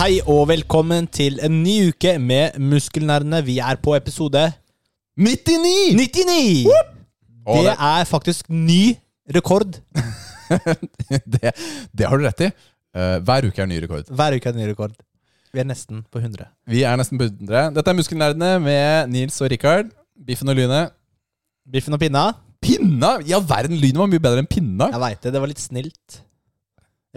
Hei og velkommen til en ny uke med Muskelnerdene. Vi er på episode 99! 99! Og Det det- er faktisk ny rekord. det, det har du rett i. Eh, hver uke er ny rekord. Hver uke er ny rekord. Vi er nesten på 100. Vi er nesten på 100. Dette er Muskelnerdene med Nils og Rikard. Biffen og Lynet. Biffen og pinna. Pinna! Ja, verden, Lynet var mye bedre enn pinna. Jeg veit det. Det var litt snilt.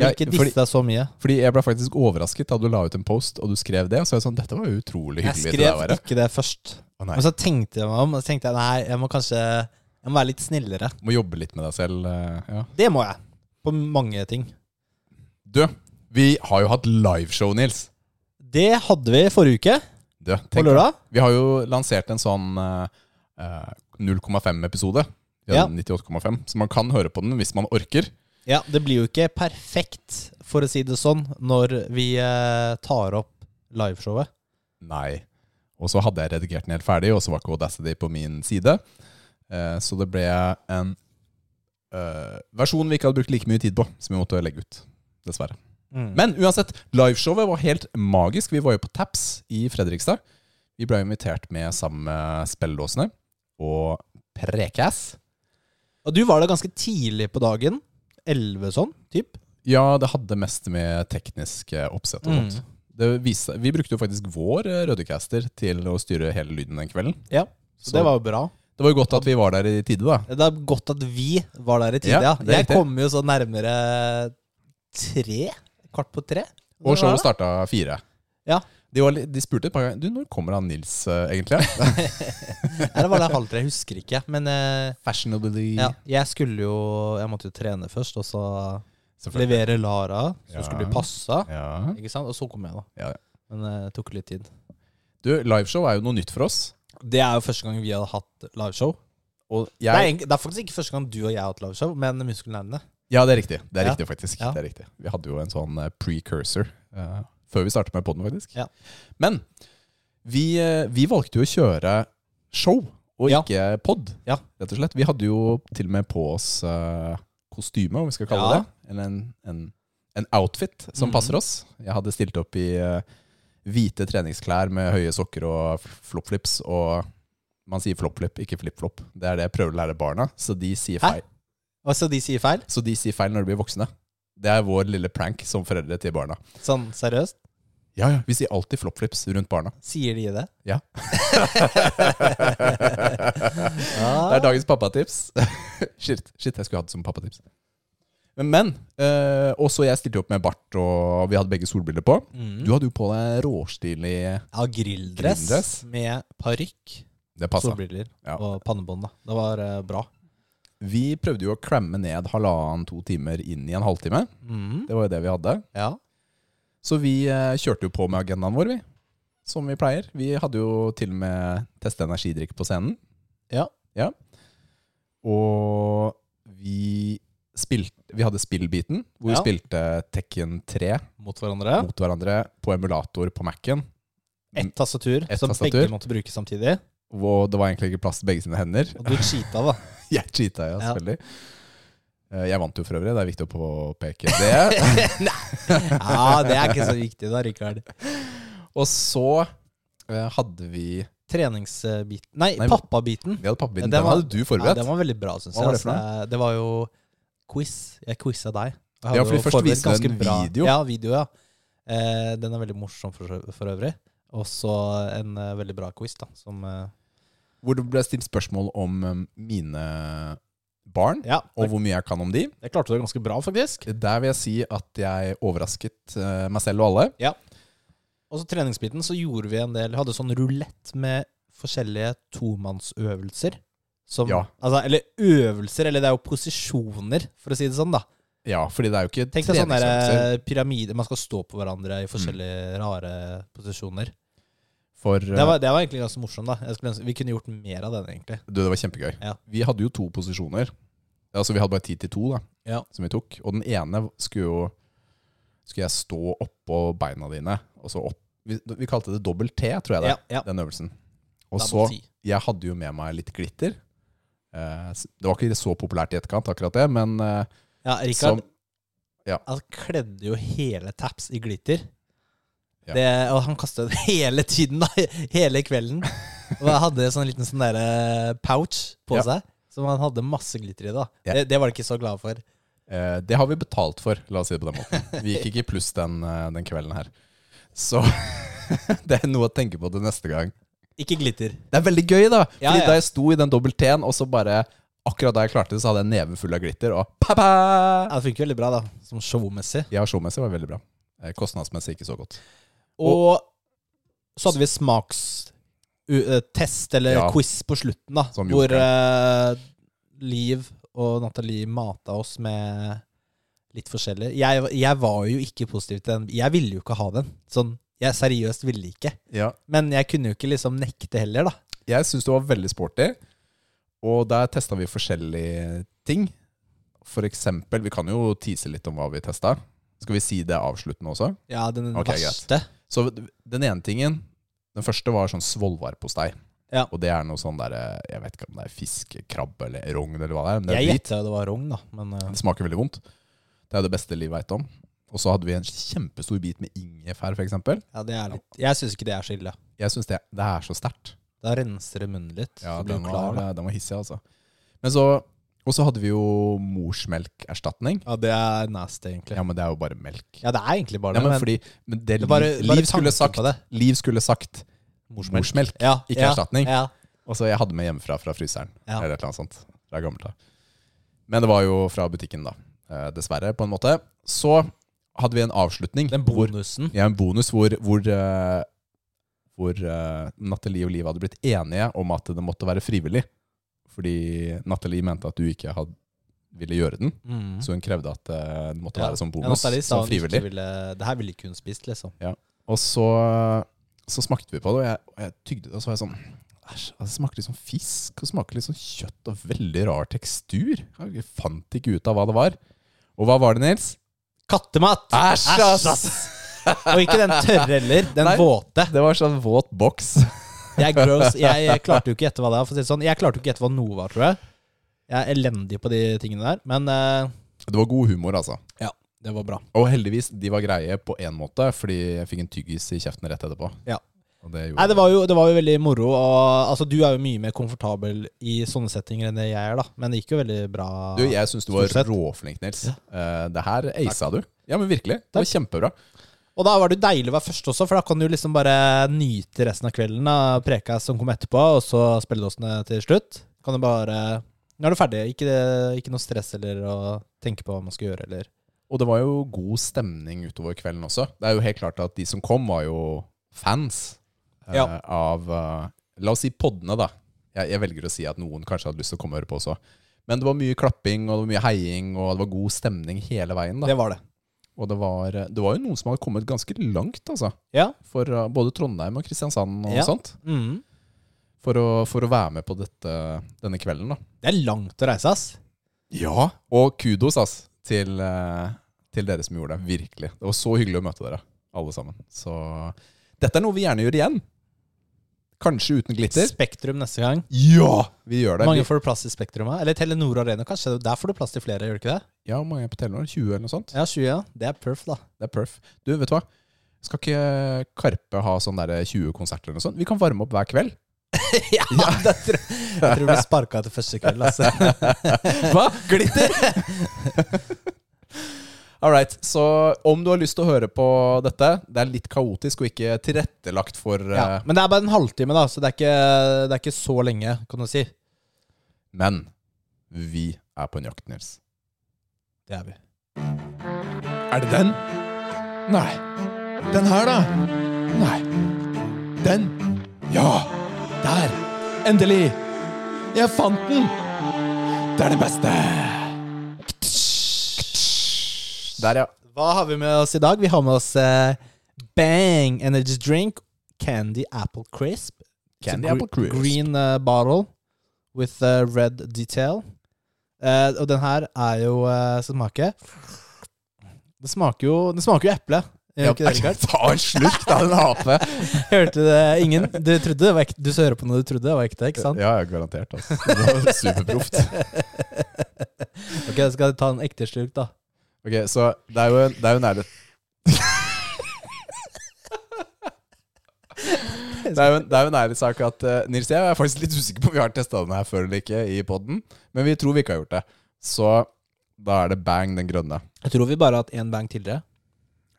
Jeg ikke disse deg så mye. Fordi jeg ble faktisk overrasket da du la ut en post og du skrev det. Og så er jeg sånn, dette var jo utrolig Jeg hyggelig deg skrev være. ikke det først. Å Men så tenkte jeg meg om, og så tenkte jeg nei, jeg må kanskje jeg må være litt snillere. Må jobbe litt med deg selv. eh, Ja. Det må jeg. På mange ting. Du, vi har jo hatt liveshow, Nils. Det hadde vi forrige uke, Du, på lørdag. vi har jo lansert en sånn eh, eh, 0,5-episode. Ja. 98,5, så man kan høre på den hvis man orker. Ja, det blir jo ikke perfekt, for å si det sånn, når vi eh, tar opp liveshowet. Nei. Og så hadde jeg redigert den helt ferdig, og så var ikke Audacity på min side. Eh, så det ble en eh, versjon vi ikke hadde brukt like mye tid på, som vi måtte legge ut. Dessverre. Men Men uansett, liveshowet var helt magisk. Vi var jo på Taps i Fredrikstad. Vi ble invitert med sammen med spillelåsene og Prekass. Og du var der ganske tidlig på dagen. 11 sånn, typ. Ja, det hadde mest med teknisk eh, oppsett og Mm. sånt. Det viste, vi brukte jo faktisk vår eh, Rødecaster til å styre hele lyden den kvelden. Ja, så, det var jo bra. det var jo godt at vi var der i tide, da. Det er godt at vi var der i tide, Ja, ja. Jeg kom jo så nærmere tre. Kvart på tre. Og showet starta fire. Ja. De, var, de spurte et par ganger Du, når kommer han Nils, uh, egentlig? Eller var det halv tre? Jeg husker ikke. Men uh, Fashionably. ja, jeg skulle jo Jeg måtte jo trene først, og så levere Lara, som Ja. skulle bli passa. Ja. Ikke sant? Og så kom jeg, da. Ja. Men det det tok litt tid. Du, liveshow er jo noe nytt for oss. Det er jo første gang vi har hatt liveshow. Og Det, er, jeg, det er faktisk ikke første gang du og jeg har hatt liveshow, men Muskelnerdene. ja, det er riktig. Det er riktig, faktisk. Det er riktig. Vi hadde jo en sånn eh, precursor eh, før vi startet med podden, faktisk. Ja. Men vi, eh, vi valgte jo å kjøre show, og Ja. ikke pod, Ja. rett og slett. Vi hadde jo til og med på oss eh, kostyme, om vi skal kalle Ja. det. Eller en, en, en outfit som mm. passer oss. Jeg hadde stilt opp i eh, hvite treningsklær med høye sokker og flopflips. Og man sier flopflip, ikke flipflop. Det er det jeg prøver å lære barna. Så de sier Hæ? feil. Og så de sier feil? Så de sier feil når de blir voksne. Det er vår lille prank som foreldre til barna. Sånn seriøst? Ja, ja, Vi sier alltid flopflips rundt barna. Sier de det? Ja. Det er dagens pappatips. shit, shit, jeg skulle hatt det som pappatips. Men, men øh, også jeg stilte opp med bart, og vi hadde begge solbriller på. Mm. Du hadde jo på deg råstilig Ja, grilldress, Grilldress. med parykk, Det passa. solbriller Ja. og pannebånd. da. Det var eh, bra. Vi prøvde jo å cramme ned halvannen-to timer inn i en halvtime. Mm. Det var jo det vi hadde. Ja. Så vi eh, kjørte jo på med agendaen vår, vi. Som vi pleier. Vi hadde jo til og med testa energidrikk på scenen. Ja. ja. Og vi spilte Vi hadde spillbiten, hvor vi spilte Tekken 3 Mot hverandre. mot hverandre på emulator på Mac-en. Ett tastatur, Et som tastatur. begge måtte bruke samtidig. Hvor det var egentlig ikke plass til begge sine hender. Og du cheata, da. Jeg cheata, ja, selvfølgelig. Eh, Jeg vant jo for øvrig, det er viktig å påpeke det. Ja, det er ikke så viktig da, Rikard. Og så eh, hadde vi Treningsbiten Nei, Nei, pappabiten. Vi hadde pappabiten. Ja, Den hadde du forberedt. den var veldig bra, syns jeg. var det Altså, det var jo quiz. Jeg quiza deg. Jeg Ja, fordi først viste du en bra- video. Ja, video, ja. Eh, den er veldig morsom for, for øvrig. Og så en uh, veldig bra quiz, da. Som eh, Hvor det ble stilt spørsmål om um, mine barn, Ja, og hvor mye jeg kan om de. det klarte du ganske bra, faktisk. Der vil jeg si at jeg overrasket eh, meg selv og alle. Ja. Og så treningsbiten så gjorde vi en del Hadde sånn rulett med forskjellige tomannsøvelser. Som, Ja. altså, eller øvelser, eller det er jo posisjoner, for å si det sånn, da. Ja, fordi det er jo ikke Tenk deg sånne eh, pyramider Man skal stå på hverandre i Mm. forskjellige rare posisjoner. For Det var, det var egentlig ganske morsomt. da skulle Vi kunne gjort mer av den, egentlig. Du, det var kjempegøy. Ja. Vi hadde jo to posisjoner. Altså Vi hadde bare tid til to, da Ja. som vi tok. Og den ene skulle jo Skulle jeg stå oppå beina dine, og så opp Vi, vi kalte det dobbel T, tror jeg det. Ja. Den øvelsen. Og så Jeg hadde jo med meg litt glitter. Eh, det var ikke så populært i etterkant, akkurat det, men eh, Ja, Rikard Ja. han kledde jo hele Taps i glitter. Ja. Det, og han kastet det hele tiden, da. Hele kvelden. Og han hadde sånn liten sånn der eh, pouch på Ja. seg, som han hadde masse glitter i. da Ja. det, det var de ikke så glad for. Eh, det har vi betalt for, la oss si det på den måten. Vi gikk ikke i pluss den, eh, den kvelden her. Så det er noe å tenke på til neste gang. Ikke glitter. Det er veldig gøy, da. Fordi da jeg sto i den dobbelt T-en, og så bare Akkurat da jeg klarte det, så hadde jeg en neve full av glitter, og pa-pa! Ja, det funker veldig bra, da. Som showmessig. Ja, showmessig var veldig bra. Eh, Kostnadsmessig ikke så godt. Og så hadde vi smakstest, eller Ja. quiz, på slutten, da. Som hvor eh, Liv og Nathalie mata oss med litt forskjellig. Jeg, jeg var jo ikke positiv til den. Jeg ville jo ikke ha den. Sånn, jeg seriøst ville ikke. Ja. Men jeg kunne jo ikke liksom nekte heller, da. Jeg syns det var veldig sporty, og der testa vi forskjellige ting. For eksempel Vi kan jo tease litt om hva vi testa. Skal vi si det avsluttende også? Ja, den Ok, verste. Så den ene tingen Den første var sånn svolvarpostei. Ja. Og det er noe sånn der Jeg vet ikke om det er fiskekrabbe eller rogn eller hva det er. Men det, er Jeg gjetta det var rogn, da. Men uh... det smaker veldig vondt. Det er det beste Liv veit om. Og så hadde vi en kjempestor bit med ingefær, f.eks. ja, det er litt Jeg syns ikke det er så ille. Jeg syns det, det er så sterkt. Da renser det munnen litt. Ja, den var, den var hissig, altså. Men så Og så hadde vi jo morsmelkerstatning. Ja, det er nasty, egentlig. Ja, men det er jo bare melk. Ja, det er egentlig bare Ja, det. men fordi men det, det bare, Liv, Liv, skulle sagt. Liv skulle sagt morsmelk, Ja, ikke ja, erstatning. Ja. Og så jeg hadde med hjemmefra fra fryseren. Ja. Eller et eller annet sånt. Fra gammelt av. Men det var jo fra butikken, da. Eh, dessverre, på en måte. Så hadde vi en avslutning. Den hvor, bonusen. ja, en bonus hvor, hvor, uh, hvor uh, Nathalie og Liv hadde blitt enige om at det måtte være frivillig. Fordi Nathalie mente at du ikke hadde, ville gjøre den. Mm. Så hun krevde at eh, det måtte Ja. være som Ja, bonus. Ja, som frivillig. ville Det her ville ikke hun spist, liksom. Og så, så smakte vi på det, og jeg, og jeg tygde det, og så var jeg sånn Æsj, altså, det smaker litt sånn fisk, og smaker litt sånn kjøtt, og veldig rar tekstur. Jeg fant ikke ut av hva det var. Og hva var det, Nils? Kattemat! Æsj, ass! Og ikke den tørre heller. Den Nei. våte. Det var sånn våt boks. Det er gross. Jeg, klarte jo ikke gjette hva det var. For å si det sånn. Jeg klarte jo ikke gjette hva noe var, tror jeg. Jeg er elendig på de tingene der. Men eh, Det var god humor, altså. ja, det var bra. Og heldigvis, de var greie på én måte, fordi jeg fikk en tyggis i kjeften rett etterpå. Ja. Og det gjorde Nei, det var, jo, det var jo veldig moro. Og, altså, du er jo mye mer komfortabel i sånne settinger enn det jeg er, da. Men det gikk jo veldig bra. Du, jeg syns du var Stort sett. råflink, Nils. Eh, det her aisa du. Ja, men virkelig. Det var kjempebra. Og da var det deilig å være først også, for da kan du liksom bare nyte resten av kvelden. av Preka som kom etterpå, og så spilledåsene til slutt. Kan du bare Nå er du ferdig. Ikke, ikke noe stress eller å tenke på hva man skal gjøre, eller Og det var jo god stemning utover kvelden også. Det er jo helt klart at de som kom, var jo fans eh, Ja. av eh, La oss si poddene, da. Jeg, jeg velger å si at noen kanskje hadde lyst til å komme og høre på også. Men det var mye klapping og det var mye heiing, og det var god stemning hele veien. da Det var det. Og det var, det var jo noen som hadde kommet ganske langt, altså. Ja. For eh, både Trondheim og Kristiansand og Ja. sånt. Mm. For å, for å være med på dette, denne kvelden, da. Det er langt å reise, ass. Ja, og kudos ass, til, eh, til dere som gjorde det. Virkelig. Det var så hyggelig å møte dere, alle sammen. Så dette er noe vi gjerne gjør igjen. Kanskje uten glitter. Spektrum neste gang. Ja! Vi gjør det. Mange får du plass i Spektrum? her? Eller Telenor Arena, kanskje? Der får du plass til flere, gjør du ikke det? ja, hvor mange er på Telenor? 20 eller noe sånt? Ja, 20, ja. Det er perf, da. Det er perf. Du, vet du hva? Skal ikke Karpe ha sånn 20 konserter eller noe sånt? Vi kan varme opp hver kveld. ja, det tror, jeg tror du blir sparka etter første kveld, altså. Hva? Glitter? All right. Så om du har lyst til å høre på dette Det er litt kaotisk og ikke tilrettelagt for Ja. eh, Men det er bare en halvtime, da, så det er ikke, det er ikke så lenge, kan du si. Men vi er på en jakt, Nils. Det er vi. Er det den? Nei. Den her, da? Nei. Den? Ja! Der! Endelig! Jeg fant den! Det er den beste! Der, ja. Hva har vi med oss i dag? Vi har med oss eh, Bang Energy Drink, Candy Apple Crisp. Candy Apple Crisp. Green eh, bottle with eh, red detail. Eh, og den her er jo uh, smake Det smaker jo Det smaker jo eple. Gjør ikke det, Rikard? Ta en slurk, da, din ape! Hørte du det? Ingen? Du trodde det var ekte? Du så hører på noe du trodde det var ekte, ikke sant? Ja, ja, garantert. Altså. Det var superproft. Ok, jeg skal ta en ekte slurk, da. Ok, så det er jo en, det er jo en Det er jo en, det er jo en ærlig sak at uh, Nils jeg er faktisk litt usikker på om vi har testa den her før eller ikke i poden, men vi tror vi ikke har gjort det. Så da er det bang den grønne. Jeg tror vi bare har hatt én bang tidligere.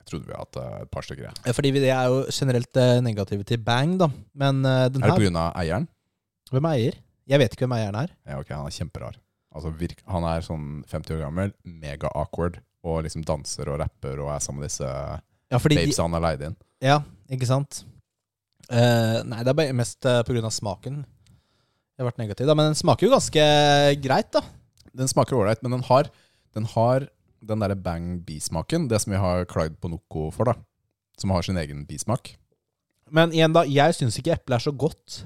Jeg trodde vi har hatt uh, et par stykker. Ja. Eh, Fordi vi er jo generelt eh, negative til bang, da. Men eh, den Er det her pga. eieren? Hvem er eier? Jeg vet ikke hvem eieren er. Ja, ok, Han er kjemperar. Altså, virk, han er sånn 50 år gammel, mega awkward, og liksom danser og rapper og er sammen med disse Ja, fordi babes han har leid inn. Ja, ikke sant? Uh, nei, det er bare mest uh, pga. smaken. Det har vært negativ, da. Men den smaker jo ganske greit, da. Den smaker ålreit, men den har den, har den derre bang bismaken, det som vi har klagd på Noco for, da. Som har sin egen bismak. Men igjen, da. Jeg syns ikke eple er så godt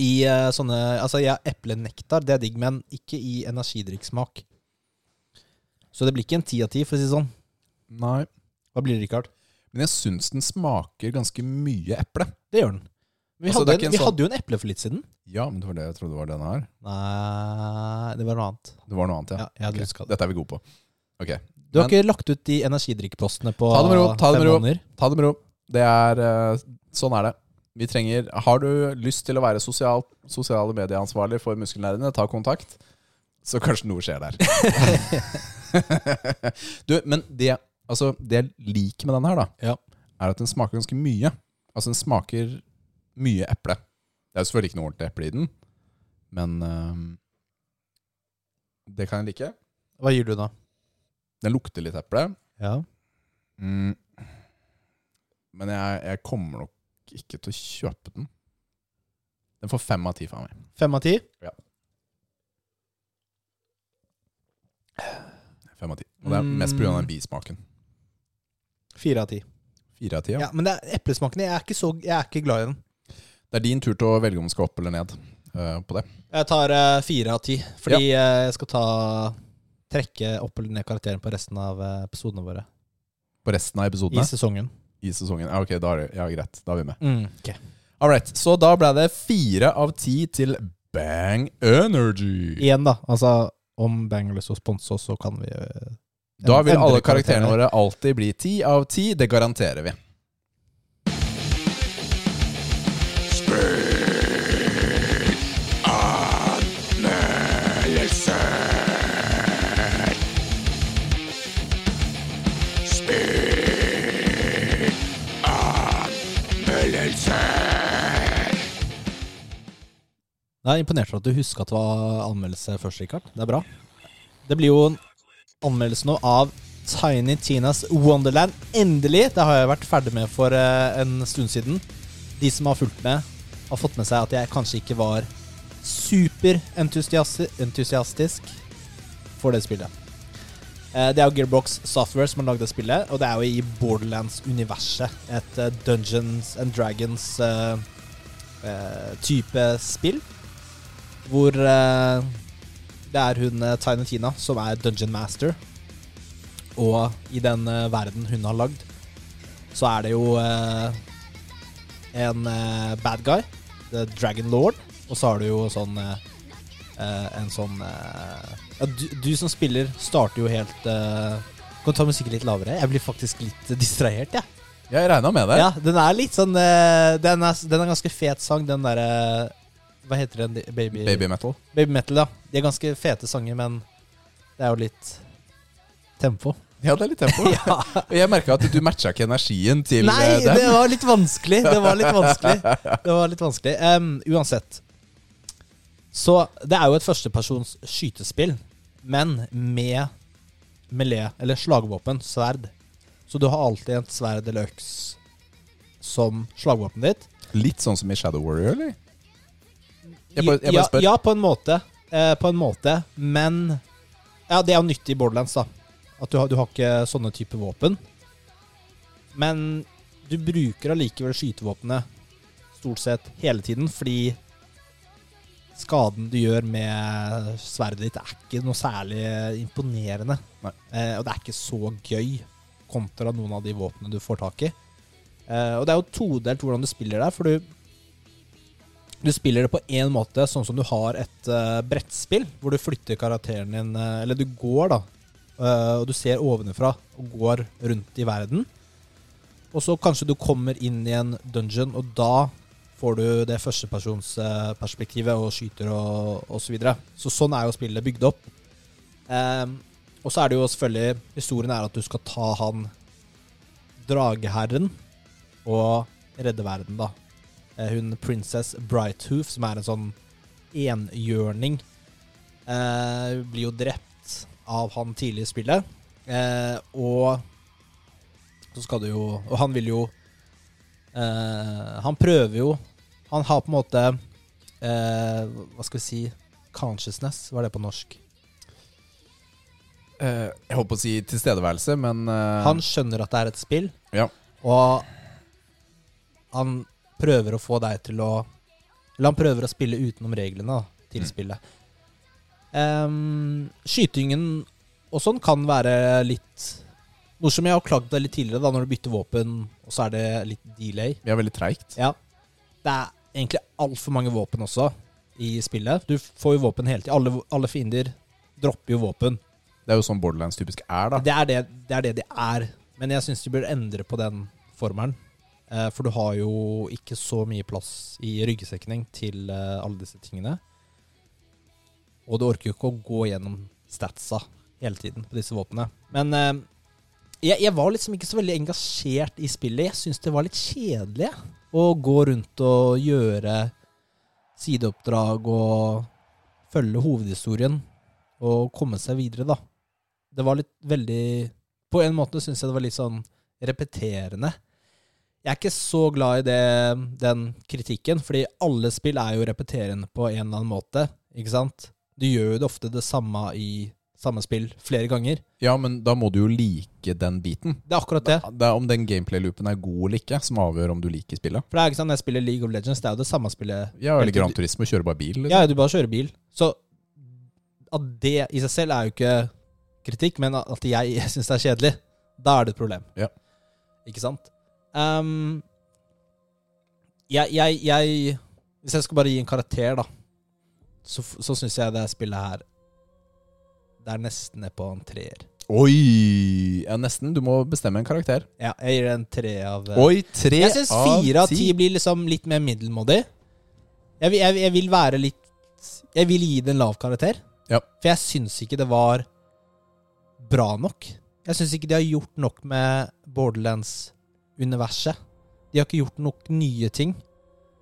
i uh, sånne Altså, jeg eplenektar, det er digg, men ikke i energidrikksmak. Så det blir ikke en ti av ti, for å si det sånn. Nei. Hva blir det, Richard? Men jeg syns den smaker ganske mye eple. Det gjør den. Vi, Altså, hadde, en, vi sånn- hadde jo en eple for litt siden. Ja, men det var det jeg trodde var denne her. Nei, det var noe annet. Det var noe annet, ja. Ja, jeg hadde Ok, det. Dette er vi gode på. Ok, Du har Men- ikke lagt ut de energidrikkpostene på Ta det med ro, ta det med ro. Ta det med ro. Det er eh, Sånn er det. Vi trenger Har du lyst til å være sosial, sosiale medieansvarlig for muskelnerdene, ta kontakt. Så kanskje noe skjer der. du, men det, altså, det jeg liker med den her, da, Ja. er at den smaker ganske mye. Altså, den smaker mye eple. Det er jo selvfølgelig ikke noe ordentlig eple i den, men eh, det kan jeg like. Hva gir du da? Den lukter litt eple. Ja. Mm. Men jeg, jeg kommer nok ikke til å kjøpe den. Den får fem av ti fra meg. Fem av ti? Fem av ti. Og det er mest pga. Mm. den bismaken. Fire av ti. Fire av ti, ja. Ja, men det er eplesmaken jeg er, så, jeg er ikke glad i den. Det er din tur til å velge om den skal opp eller ned uh, på det. Jeg tar uh, fire av ti, fordi eh, jeg skal ta trekke opp eller ned karakteren på resten av episodene våre. På resten av I sesongen. I sesongen. Ja, ok, da er det, ja, greit. Da er vi med. Mm, ok. All right, så da ble det fire av ti til Bang Energy. Igjen, da. Altså, om Bang har lyst til å sponse oss, så kan vi ja, Da vil alle karakterene. våre alltid bli ti av ti. Det garanterer vi. Jeg er imponert over at du huska at det var anmeldelse først, Rikard. Det er bra. Det blir jo en anmeldelse nå av Tiny Tinas Wonderland. Endelig! Det har jeg vært ferdig med for eh, en stund siden. De som har fulgt med, har fått med seg at jeg kanskje ikke var superentusiastisk for det spillet. Eh, Det er jo Gearbox Software som har lagd det spillet, og det er jo i Borderlands-universet. Et eh, Dungeons and Dragons-type spill. Hvor eh, det er hun eh, Tiny Tina som er Dungeon Master. Og i den eh, verden hun har lagd, så er det jo eh, en eh, bad guy, The Dragon Lord, og så har du jo sånn eh, En sånn ja, du, du som spiller, starter jo helt Kan du ta musikken litt lavere? Jeg blir faktisk litt distrahert, jeg. Jeg regna med det. Ja, den er litt sånn den, er, den er ganske fet sang, den derre Hva heter den? Baby, Baby metal. Baby Metal, ja. De er ganske fete sanger, men det er jo litt tempo. Ja, det er litt tempo. ja. Og Jeg merka at du matcha ikke energien til Nei, eh, Nei, det var litt vanskelig. Det var litt vanskelig. Det var litt vanskelig. Um, uansett. Så det er jo et førstepersons skytespill, men med melee, eller slagvåpen, sverd. Så du har alltid et sverd eller øks som slagvåpenet ditt. Litt sånn som i Shadow Warrior, eller? Jeg bare, jeg bare ja, spør. ja, på en måte. Eh, på en måte. Men Ja, det er jo nyttig i Borderlands, da. At du har, du har ikke sånne type våpen. Men du bruker allikevel skytevåpenet stort sett hele tiden, fordi skaden du gjør med sverdet ditt, er ikke noe særlig imponerende. Eh, og det er ikke så gøy kontra noen av de våpnene du får tak i. Eh, og det er jo todelt hvordan du spiller der, for du du spiller det på én måte, sånn som du har et uh, brettspill, hvor du flytter karakteren din uh, Eller du går, da, Uh, og du ser ovenfra og går rundt i verden. og så kanskje du kommer inn i en dungeon, og da får du det førstepersonsperspektivet og skyter og, og så videre. Så sånn er jo spillet bygd opp. Um, og så er det jo selvfølgelig Historien er at du skal ta han drageherren og redde verden, da. Eh, hun princess Brighthoof, som er en sånn enhjørning, eh, blir jo drept av han tidlig i spillet. Eh, og så skal du jo Og han vil jo eh, Han prøver jo Han har på en måte eh, Hva skal vi si Consciousness, hva er det på norsk? Eh, jeg holdt på å si tilstedeværelse, men Han skjønner at det er et spill, Ja. og han prøver å få deg til å Eller han prøver å spille utenom reglene da, til Mm. spillet. Ehm, skytingen og sånn kan være litt morsom. Jeg har klagd det litt tidligere, da når du bytter våpen, og så er det litt delay. Vi er veldig treigt. Ja. Det er egentlig altfor mange våpen også i spillet. Du får jo våpen hele tiden. Alle, alle fiender dropper jo våpen. Det er jo sånn Borderlands typisk er, da. Det er det det er. Det de er. Men jeg syns de burde endre på den formelen. Eh, for du har jo ikke så mye plass i ryggsekning til eh, alle disse tingene. Og du orker jo ikke å gå gjennom statsa hele tiden på disse våpnene. Men eh, jeg, jeg var liksom ikke så veldig engasjert i spillet. Jeg syns det var litt kjedelig å gå rundt og gjøre sideoppdrag og følge hovedhistorien og komme seg videre, da. Det var litt veldig På en måte syns jeg det var litt sånn repeterende. Jeg er ikke så glad i det, den kritikken, fordi alle spill er jo repeterende på en eller annen måte. Ikke sant? Du gjør jo det ofte det samme i samme spill flere ganger. Ja, men da må du jo like den biten. Det er akkurat det. Det er om den gameplay-loopen er god eller ikke, som avgjør om du liker spillet. For det er ikke sant, når jeg spiller League of Legends, det er jo det samme spillet. Ja, eller Grand Gran ut- kjører bare bil. Liksom. Ja, du bare kjører bil. Så at det i seg selv er jo ikke kritikk, men at jeg syns det er kjedelig, da er det et problem. Ja. Ikke sant? Ehm, jeg, jeg, jeg Hvis jeg skal bare gi en karakter, da, så, så syns jeg det spillet her Det er nesten ned på en treer. Oi! Ja, nesten. Du må bestemme en karakter. Ja, jeg gir det en tre av eh, Oi, tre Jeg syns fire av ti blir liksom litt mer middelmådig. Jeg, jeg, jeg vil være litt Jeg vil gi det en lav karakter. Ja. For jeg syns ikke det var bra nok. Jeg syns ikke de har gjort nok med Borderlands-universet. De har ikke gjort nok nye ting.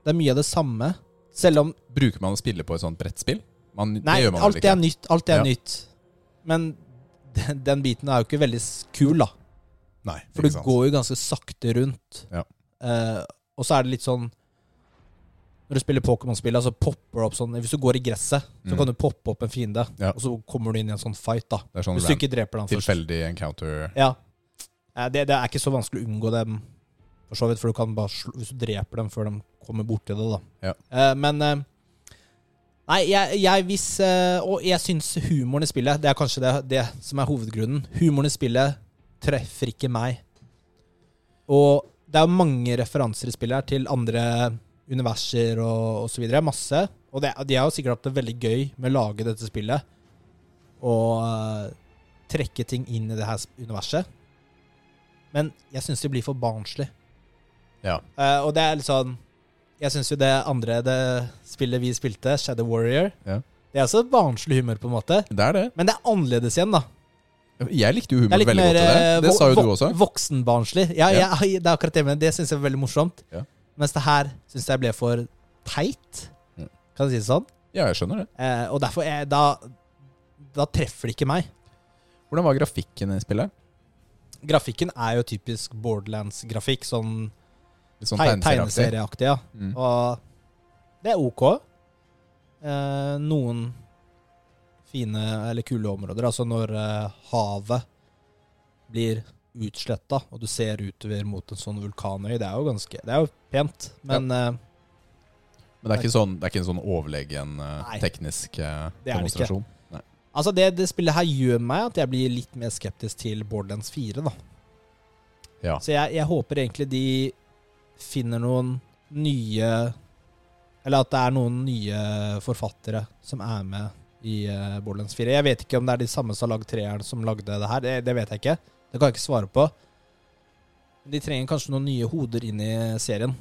Det er mye av det samme. Selv om Bruker man å spille på et sånt brettspill? Man, Nei, det man alt det er nytt. Alt det er Ja. nytt. Men den, den biten er jo ikke veldig kul, da. Nei, For du sant. går jo ganske sakte rundt. Ja. Eh, og så er det litt sånn Når du spiller Pokémon-spill, så popper det opp sånn Hvis du går i gresset, så Mm. kan du poppe opp en fiende, Ja. og så kommer du inn i en sånn fight, da. Det er sånn Hvis du ikke dreper den først. tilfeldig encounter. Ja. Det, det er ikke så vanskelig å unngå dem, for så vidt, for du kan bare slå, hvis du dreper dem før de kommer borti det, da. Ja. Eh, men eh, Nei, jeg, jeg hvis eh, Og jeg syns humoren i spillet Det er kanskje det, det som er hovedgrunnen. Humoren i spillet treffer ikke meg. Og det er jo mange referanser i spillet her til andre universer og, osv. Masse. Og det, de har jo sikkert hatt det veldig gøy med å lage dette spillet. Og uh, trekke ting inn i det her universet. Men jeg syns det blir for barnslig. Ja. Uh, og det er litt sånn Jeg syns jo det andre det spillet vi spilte, Shadow Warrior, Ja. det er også barnslig humor, på en måte. Det er det. Men det er annerledes igjen, da. Jeg likte jo humor veldig mer godt til det. eh, Det sa jo du også. Voksenbarnslig. Ja, Ja. Jeg, det er akkurat det, men det syns jeg var veldig morsomt. Ja. Mens det her syns jeg ble for teit, Mm. kan du si det sånn. Ja, jeg skjønner det. Eh, og derfor er, da, da treffer det ikke meg. Hvordan var grafikken i spillet? Grafikken er jo typisk Borderlands-grafikk, sånn sånn teg- tegneserieaktig. Ja. Mm. Og det er ok. Eh, noen fine eller kule områder. Altså når eh, havet blir utsletta, og du ser utover mot en sånn vulkanøy. Det er jo ganske Det er jo pent, men eh, Men det er ikke, sånn, det er ikke en sånn overlegen eh, Nei. teknisk demonstrasjon? Det er det ikke. Altså det, det spillet her gjør meg at jeg blir litt mer skeptisk til Borderlands 4, da. Ja. Så jeg, jeg håper egentlig de finner noen nye Eller at det er noen nye forfattere som er med i uh, Borderlands 4. Jeg vet ikke om det er de samme som har lagd treeren, som lagde det her. Det, det vet jeg ikke. Det kan jeg ikke svare på. De trenger kanskje noen nye hoder inn i serien.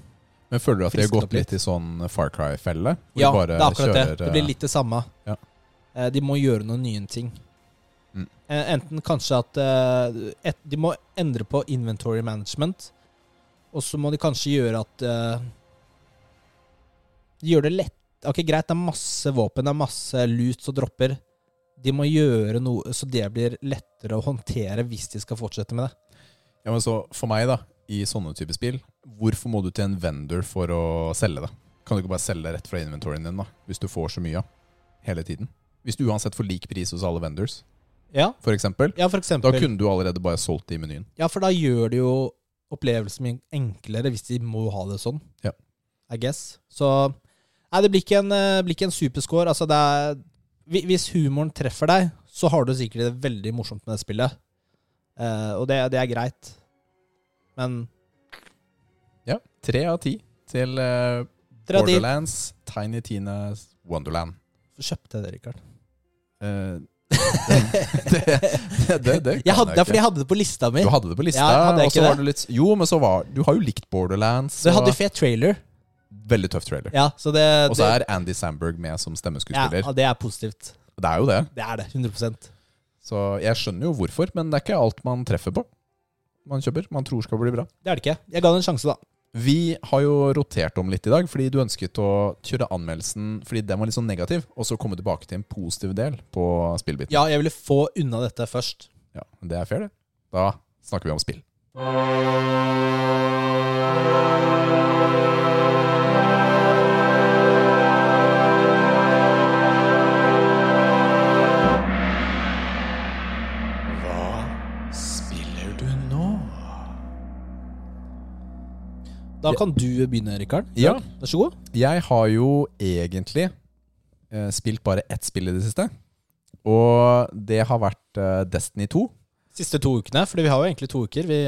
Men føler du at de har gått litt. i sånn Far Cry-felle? Ja, bare det er akkurat det. Det blir litt det samme. Ja. Eh, De må gjøre noen nye ting. Mm. Eh, Enten kanskje at eh, et, De må endre på inventory management. Og så må de kanskje gjøre at De gjør det lett Ok, Greit, det er masse våpen, det er masse lut som dropper. De må gjøre noe så det blir lettere å håndtere hvis de skal fortsette med det. Ja, men så For meg, da, i sånne typer spill, hvorfor må du til en vendor for å selge det? Kan du ikke bare selge det rett fra inventoryen din, da? Hvis du får så mye av hele tiden? Hvis du uansett får lik pris hos alle vendors, Ja, for eksempel, ja for da kunne du allerede bare solgt det i menyen. Ja, for da gjør det jo opplevelsen min enklere hvis de må ha det sånn. Ja. I guess. Så Nei, det blir ikke en, eh, blir ikke en superscore. Altså, det er Hvis humoren treffer deg, så har du sikkert det veldig morsomt med det spillet. Eh, og det, det er greit. Men Ja, Tre av ti til eh, Borderlands Tiny Tina's Wonderland. kjøpte det, Rikard. Eh, det, det, det, det Jeg hadde, jeg fordi jeg hadde det på lista mi. Du hadde det på lista, Ja, og så var det? du litt Jo, men så var Du har jo likt Borderlands. Du hadde fet trailer. Veldig tøff trailer. Ja, så det, Og så er Andy Samberg med som stemmeskuespiller. ja, det er positivt. Det er jo det. Det er det. 100% Så jeg skjønner jo hvorfor, men det er ikke alt man treffer på. Man kjøper. Man tror skal bli bra. Det er det ikke. Jeg ga det en sjanse, da. Vi har jo rotert om litt i dag, fordi du ønsket å kjøre anmeldelsen fordi den var litt sånn negativ, og så komme tilbake til en positiv del på spillbiten. Ja, jeg ville få unna dette først. Ja, det er fair, det. Da snakker vi om spill. Da kan du begynne, Rikard. Ja. Vær så god. Jeg har jo egentlig eh, spilt bare ett spill i det siste. Og det har vært eh, Destiny 2. Siste to ukene, for vi har jo egentlig to uker. Vi,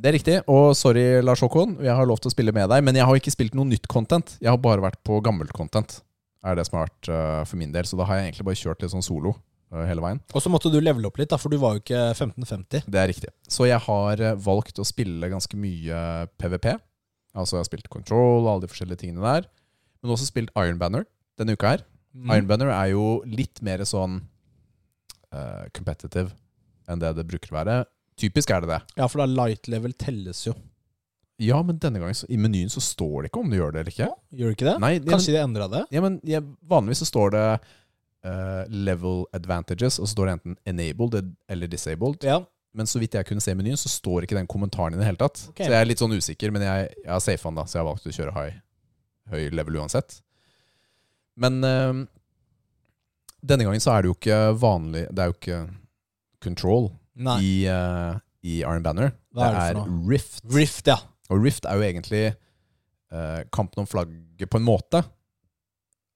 Det er riktig. Og sorry, Lars Håkon, jeg har lov til å spille med deg, men jeg har ikke spilt noe nytt content. Jeg har bare vært på gammelt content. Er det som har vært eh, for min del. Så da har jeg egentlig bare kjørt litt sånn solo eh, hele veien. og så måtte du levele opp litt, da, for du var jo ikke 1550. Det er riktig. Så jeg har eh, valgt å spille ganske mye PVP. Altså jeg har spilt Control og alle de forskjellige tingene der. Men også spilt Iron Banner denne uka her. Mm. Iron Banner er jo litt mer sånn uh, competitive enn det det bruker å være. Typisk er det det. Ja, for da light level telles jo. Ja, men denne gangen så, i menyen så står det ikke om du gjør det eller ikke. Gjør det ikke det? Nei, det, Kanskje de endra det? ja, men ja, Vanligvis så står det uh, level advantages, og så står det enten enabled eller disabled. Ja. Men så vidt jeg kunne se menyen, så står ikke den kommentaren i det hele tatt. Okay. Så jeg er litt sånn usikker, men jeg, jeg har safa den, da, så jeg har valgt å kjøre high, høy level uansett. Men eh, denne gangen så er det jo ikke vanlig Det er jo ikke control Nei. i, uh, i Iron Banner. Hva det er er, det for Rift. Rift, ja. Og Rift er jo egentlig uh, kampen om flagget på en måte.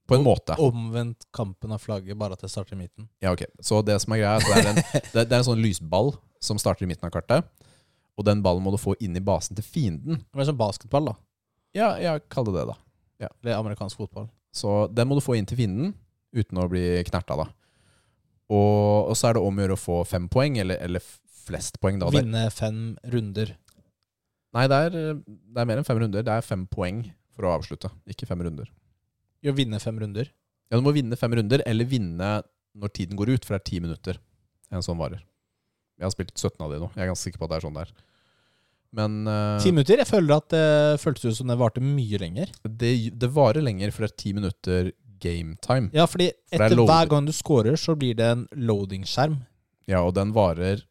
På en måte. Omvendt kampen av flagget, bare at det starter i midten. Ja, ok. Så det som er greia, er at det er, en, det, det er en sånn lysball som starter i midten av kartet. Og den ballen må du få inn i basen til fienden. Det er som basketball, da. Ja, jeg kaller det det, da. Eller amerikansk fotball. Så den må du få inn til fienden uten å bli knerta, da. Og, og så er det om å gjøre å få fem poeng, eller, eller flest poeng, da. Vinne fem runder. Nei, det er, det er mer enn fem runder. Det er fem poeng for å avslutte, ikke fem runder. Jo, vinne fem runder. Ja, du må vinne fem runder, eller vinne når tiden går ut, for det er ti minutter en sånn varer. Jeg har spilt 17 av de nå. Jeg er ganske sikker på at det er sånn der. Men uh, Ti minutter? Jeg føler at det føltes ut som det varte mye lenger. det, det varer lenger, for det er ti minutter game time. Ja, fordi For er etter hver gang du scorer, så blir det en loading-skjerm. Ja, og den varer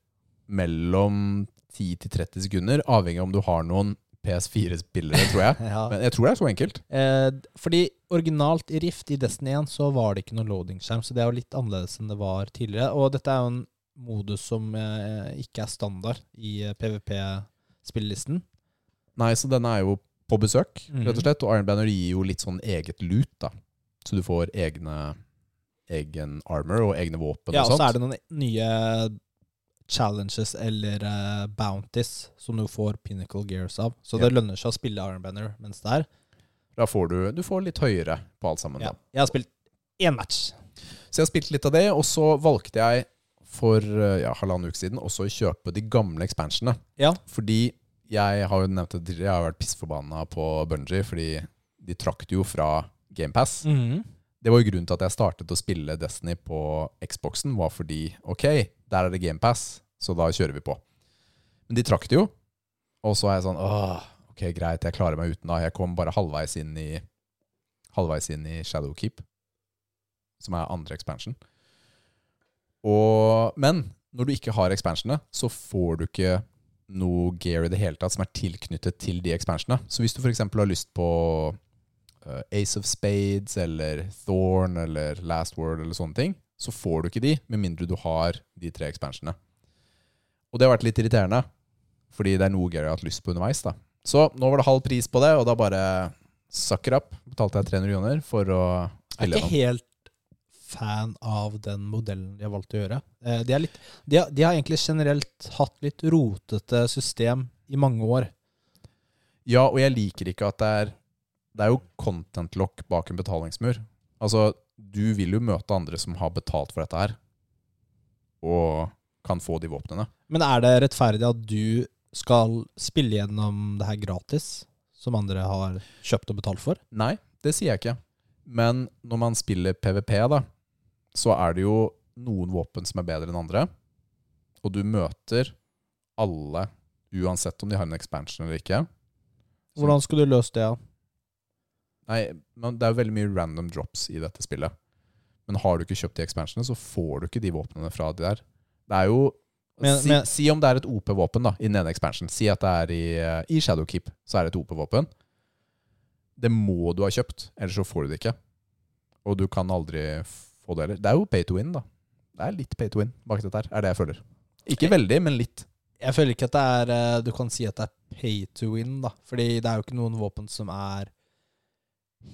mellom 10 til 30 sekunder, avhengig av om du har noen PS4-spillere, tror jeg. Ja. Men jeg tror det er så enkelt. Eh, fordi originalt i Rift i Destiny 1 så var det ikke noen loading-skjerm, så det er jo litt annerledes enn det var tidligere. Og dette er jo en modus som eh, ikke er standard i eh, PVP-spillelisten. Nei, så denne er jo på besøk, Mhm. rett og slett. Og Iron Banner gir jo litt sånn eget loot, da. Så du får egne egen armor og egne våpen Ja, og og så er det noen nye challenges eller uh, bounties som du får pinnacle gears av. Så Ja. det lønner seg å spille Iron Banner mens det er. Da får du, du får litt høyere på alt sammen. Ja. Da. Jeg har spilt én match. Så jeg har spilt litt av det, og så valgte jeg for eh, ja, halvannen uke siden også å kjøpe de gamle expansionene. Ja. Fordi jeg har jo nevnt at jeg har vært pissforbanna på Bungie fordi de trakk det jo fra GamePass. Mhm. Det var jo grunnen til at jeg startet å spille Destiny på Xboxen, var fordi ok, der er det GamePass, så da kjører vi på. Men de trakk det jo, og så er jeg sånn åh, ok, greit, jeg klarer meg uten da. Jeg kom bare halvveis inn i halvveis inn i Shadowkeep, som er andre expansion. Og, men når du ikke har expansionene, så får du ikke noe gear i det hele tatt som er tilknyttet til de expansionene. Så hvis du f.eks. har lyst på eh, Ace of Spades eller Thorn eller Last Word eller sånne ting, så får du ikke de med mindre du har de tre expansionene. Og det har vært litt irriterende, fordi det er noe Gary har hatt lyst på underveis. da. Så nå var det halv pris på det, og da bare sucker up. Betalte jeg 300 kroner for å spille gjennom. Det er ikke helt fan av den modellen de har valgt å gjøre. Eh, De, er litt, de, har, de har egentlig generelt hatt litt rotete system i mange år. Ja, og jeg liker ikke at det er Det er jo content lock bak en betalingsmur. Altså, du vil jo møte andre som har betalt for dette her, og kan få de våpnene. Men er det rettferdig at du skal spille gjennom det her gratis, som andre har kjøpt og betalt for? Nei, det sier jeg ikke. Men når man spiller PVP, da, så er det jo noen våpen som er bedre enn andre. Og du møter alle, uansett om de har en expansion eller ikke. Hvordan skulle du løst det? Ja? Nei, men det er jo veldig mye random drops i dette spillet. Men har du ikke kjøpt de expansionene, så får du ikke de våpnene fra de der. Det er jo Men- si, men- si om det er et OP-våpen da, i den ene expansion. Si at det er i, eh, i Shadowkeep, så er det et OP-våpen. Det må du ha kjøpt, ellers så får du det ikke. Og du kan aldri få det heller. Det er jo pay to win, da. Det er litt pay to win bak dette her, er det jeg føler. Ikke veldig, men litt. Jeg føler ikke at det er eh, Du kan si at det er pay to win, da. Fordi det er jo ikke noen våpen som er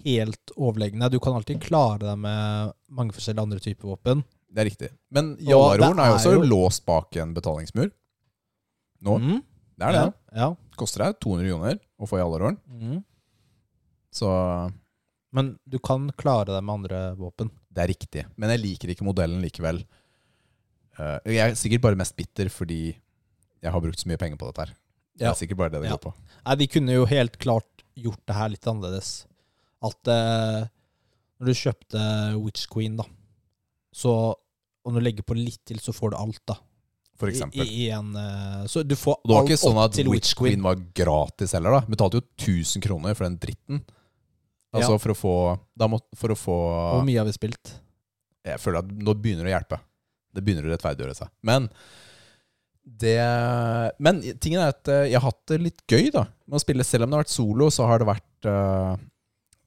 helt overlegne. Du kan alltid klare deg med mange forskjellige andre typer våpen. Det er riktig. Men Jallarhorn er jo også jo- låst bak en betalingsmur. Nå. Mm. Det er det. Ja. ja. Koster deg 200 kroner å få Jallarhorn. Mm. Så Men du kan klare deg med andre våpen. Det er riktig. Men jeg liker ikke modellen likevel. Eh, jeg er sikkert bare mest bitter fordi jeg har brukt så mye penger på dette her. Det Ja. er sikkert bare det det Ja. går på. Nei, de kunne jo helt klart gjort det her litt annerledes. At eh, når du kjøpte Witch Queen, da, så om du legger på litt til, så får du alt, da. For eksempel. i, i en, eh, så du får Queen det var ikke sånn at Witch Queen var gratis heller, da. Betalte jo 1000 kroner for den dritten. Altså Ja. for å få må, For å få Hvor mye har vi spilt? Jeg føler at nå begynner det å hjelpe. Det begynner å rettferdiggjøre seg. Men det Men tingen er at eh, jeg har hatt det litt gøy da med å spille. Selv om det har vært solo, så har det vært uh,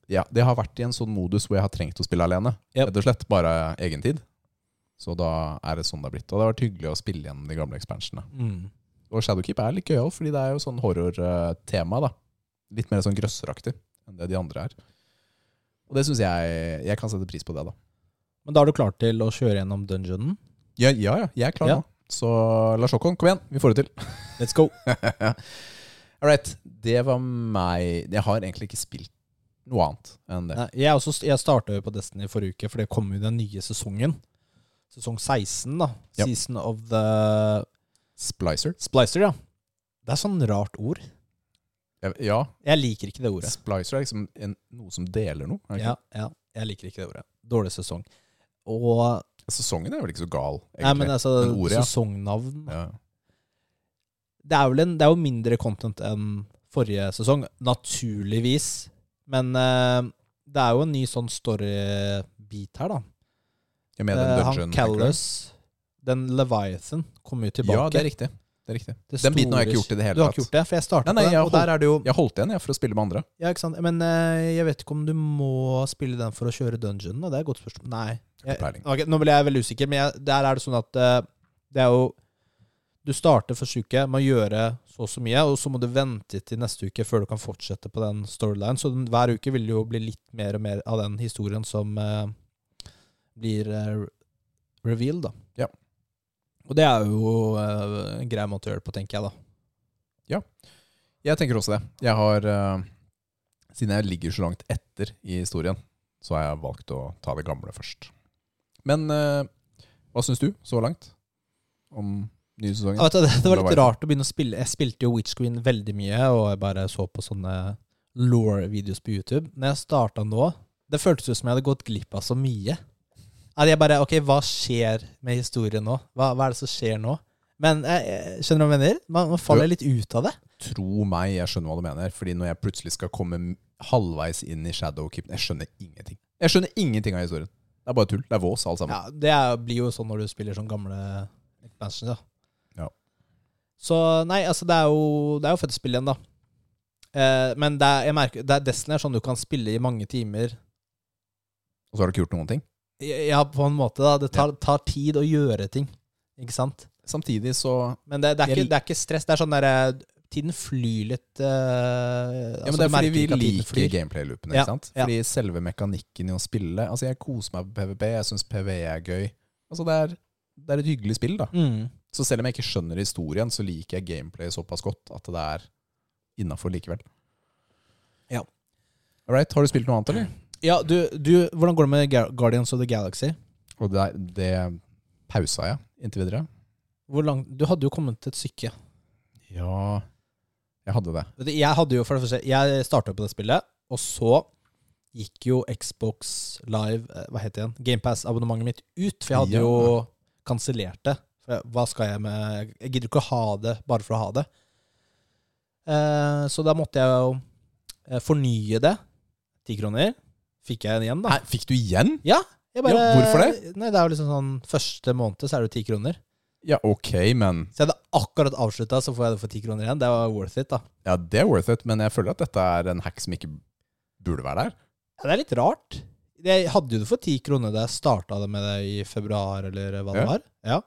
Ja, det har vært i en sånn modus hvor jeg har trengt å spille alene. Yep. Rett og slett. Bare egentid. Så da er det sånn det har blitt. Og det har vært hyggelig å spille igjen de gamle expansionene. Mm. Og Shadowkeep er litt gøyal, fordi det er jo sånn horror-tema. da Litt mer sånn grøsseraktig enn det de andre er. Og det syns jeg Jeg kan sette pris på det, da. Men da er du klar til å kjøre gjennom dungeonen? Ja, ja, ja jeg er klar Ja. nå. Så Lars Håkon, kom igjen. Vi får det til. Let's go! All right. Det var meg. Jeg har egentlig ikke spilt noe annet enn det. Nei, jeg også, jeg starta jo på Destiny forrige uke, for det kom jo den nye sesongen. Sesong 16, da. Yep. Season of the Splicer. Splicer, ja. Det er sånn rart ord. Jeg- Ja, Jeg liker ikke det ordet. Splicer er liksom en, noe som deler noe. er det Ja, ikke? ja, jeg liker ikke det ordet. Dårlig sesong. Og Sesongen er vel ikke så gal, egentlig. Nei, men altså, Men ordet, ja. sesongnavn ja. det, er vel en, det er jo mindre content enn forrige sesong, naturligvis. Men eh, det er jo en ny sånn story-bit her, da. Jeg mener Eh, den han tenker du? Callus, den Leviathan, kommer jo tilbake. Ja, det er riktig. Det er riktig. Det Den biten har jeg ikke gjort i det hele tatt. Du har ikke gjort det? For jeg startet Nei, nei, på den, jeg og der er det jo Jeg holdt igjen jeg, for å spille med andre. Ja, ikke sant. Men eh, jeg vet ikke om du må spille den for å kjøre dungeon. Det er et godt spørsmål. Nei. Jeg, okay, nå ble jeg veldig usikker, men jeg, der er det sånn at eh, det er jo Du starter første uke med å gjøre så og så mye, og så må du vente til neste uke før du kan fortsette på den storyline. Så den, hver uke vil det jo bli litt mer og mer av den historien som eh, blir revealed, da. Og det er jo eh, en grei måte å gjøre det på, tenker jeg, da. Ja, Jeg tenker også det. Jeg har eh, Siden jeg ligger så langt etter i historien, så har jeg valgt å ta det gamle først. Men eh, hva syns du så langt om nye sesongen. Ja, du, det, det var litt rart å begynne å spille. Jeg spilte jo Witchscreen veldig mye, og jeg bare så på sånne law-videoer på YouTube. Når jeg starta nå, det føltes ut som jeg hadde gått glipp av så mye. At jeg bare Ok, hva skjer med historien nå? Hva, hva er det som skjer nå? Men jeg, jeg, skjønner du hva jeg mener? Man, man faller litt ut av det. Tro meg, jeg skjønner hva du mener. Fordi når jeg plutselig skal komme halvveis inn i Shadowkeep Jeg skjønner ingenting. Jeg skjønner ingenting av historien. Det er bare tull. Det er vås, alt sammen. Ja, Det er, blir jo sånn når du spiller sånn gamle expansions, da. Ja. Så nei, altså, det er jo, det er jo fett å spille igjen, da. Eh, men det er, jeg merker, det er Destiny er sånn du kan spille i mange timer. Og så har du ikke gjort noen ting. Ja, på en måte, da. Det tar, tar tid å gjøre ting. Ikke sant? Samtidig så Men det, det, er, ikke, det er ikke stress. Det er sånn derre Tiden flyr litt uh, Ja, altså, men Det er fordi vi ikke liker gameplay-loopene. Ja, sant? Fordi ja. Selve mekanikken i å spille Altså, jeg koser meg på PVP. Jeg syns PVE er gøy. Altså, det er, det er et hyggelig spill, da. Mm. Så selv om jeg ikke skjønner historien, så liker jeg gameplay såpass godt at det er innafor likevel. Ja. All right, har du spilt noe annet, eller? Ja, du, du Hvordan går det med Guardians of the Galaxy? Og det, det pausa jeg inntil videre. Hvor lang, du hadde jo kommet til et stykke. Ja Jeg hadde det. Vet du, Jeg hadde jo for det første Jeg starta på det spillet, og så gikk jo Xbox Live eh, Hva heter det igjen? GamePass-abonnementet mitt ut. For jeg hadde Ja. jo kansellert det. For jeg- Hva skal jeg med Jeg gidder ikke å ha det bare for å ha det. Eh, så da måtte jeg jo eh, fornye det. Ti kroner. Fikk jeg igjen, da. Nei, fikk du igjen? Jeg bare, Ja, hvorfor det? Nei, det er jo liksom sånn Første måned så er det jo ti kroner. Ja, ok, men Så jeg hadde akkurat avslutta, så får jeg det for ti kroner igjen. Det var worth it, da. Ja, det er worth it, men jeg føler at dette er en hack som ikke burde være der. Ja, det er litt rart. Jeg hadde jo det for ti kroner da jeg starta det med det i februar, eller hva det Ja. var. Ja.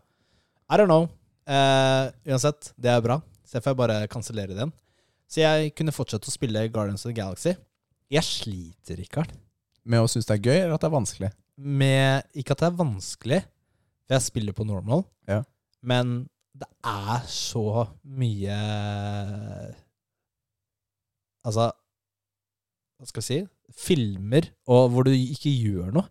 I don't know. Eh, uansett, det er bra. Så jeg får bare kansellere den. Så jeg kunne fortsette å spille Guardians of the Galaxy. Jeg sliter, Rikard, Med å synes det er gøy, eller at det er vanskelig? med Ikke at det er vanskelig, for jeg spiller på normal, Ja. men det er så mye Altså Hva skal jeg si? Filmer og hvor du ikke gjør noe.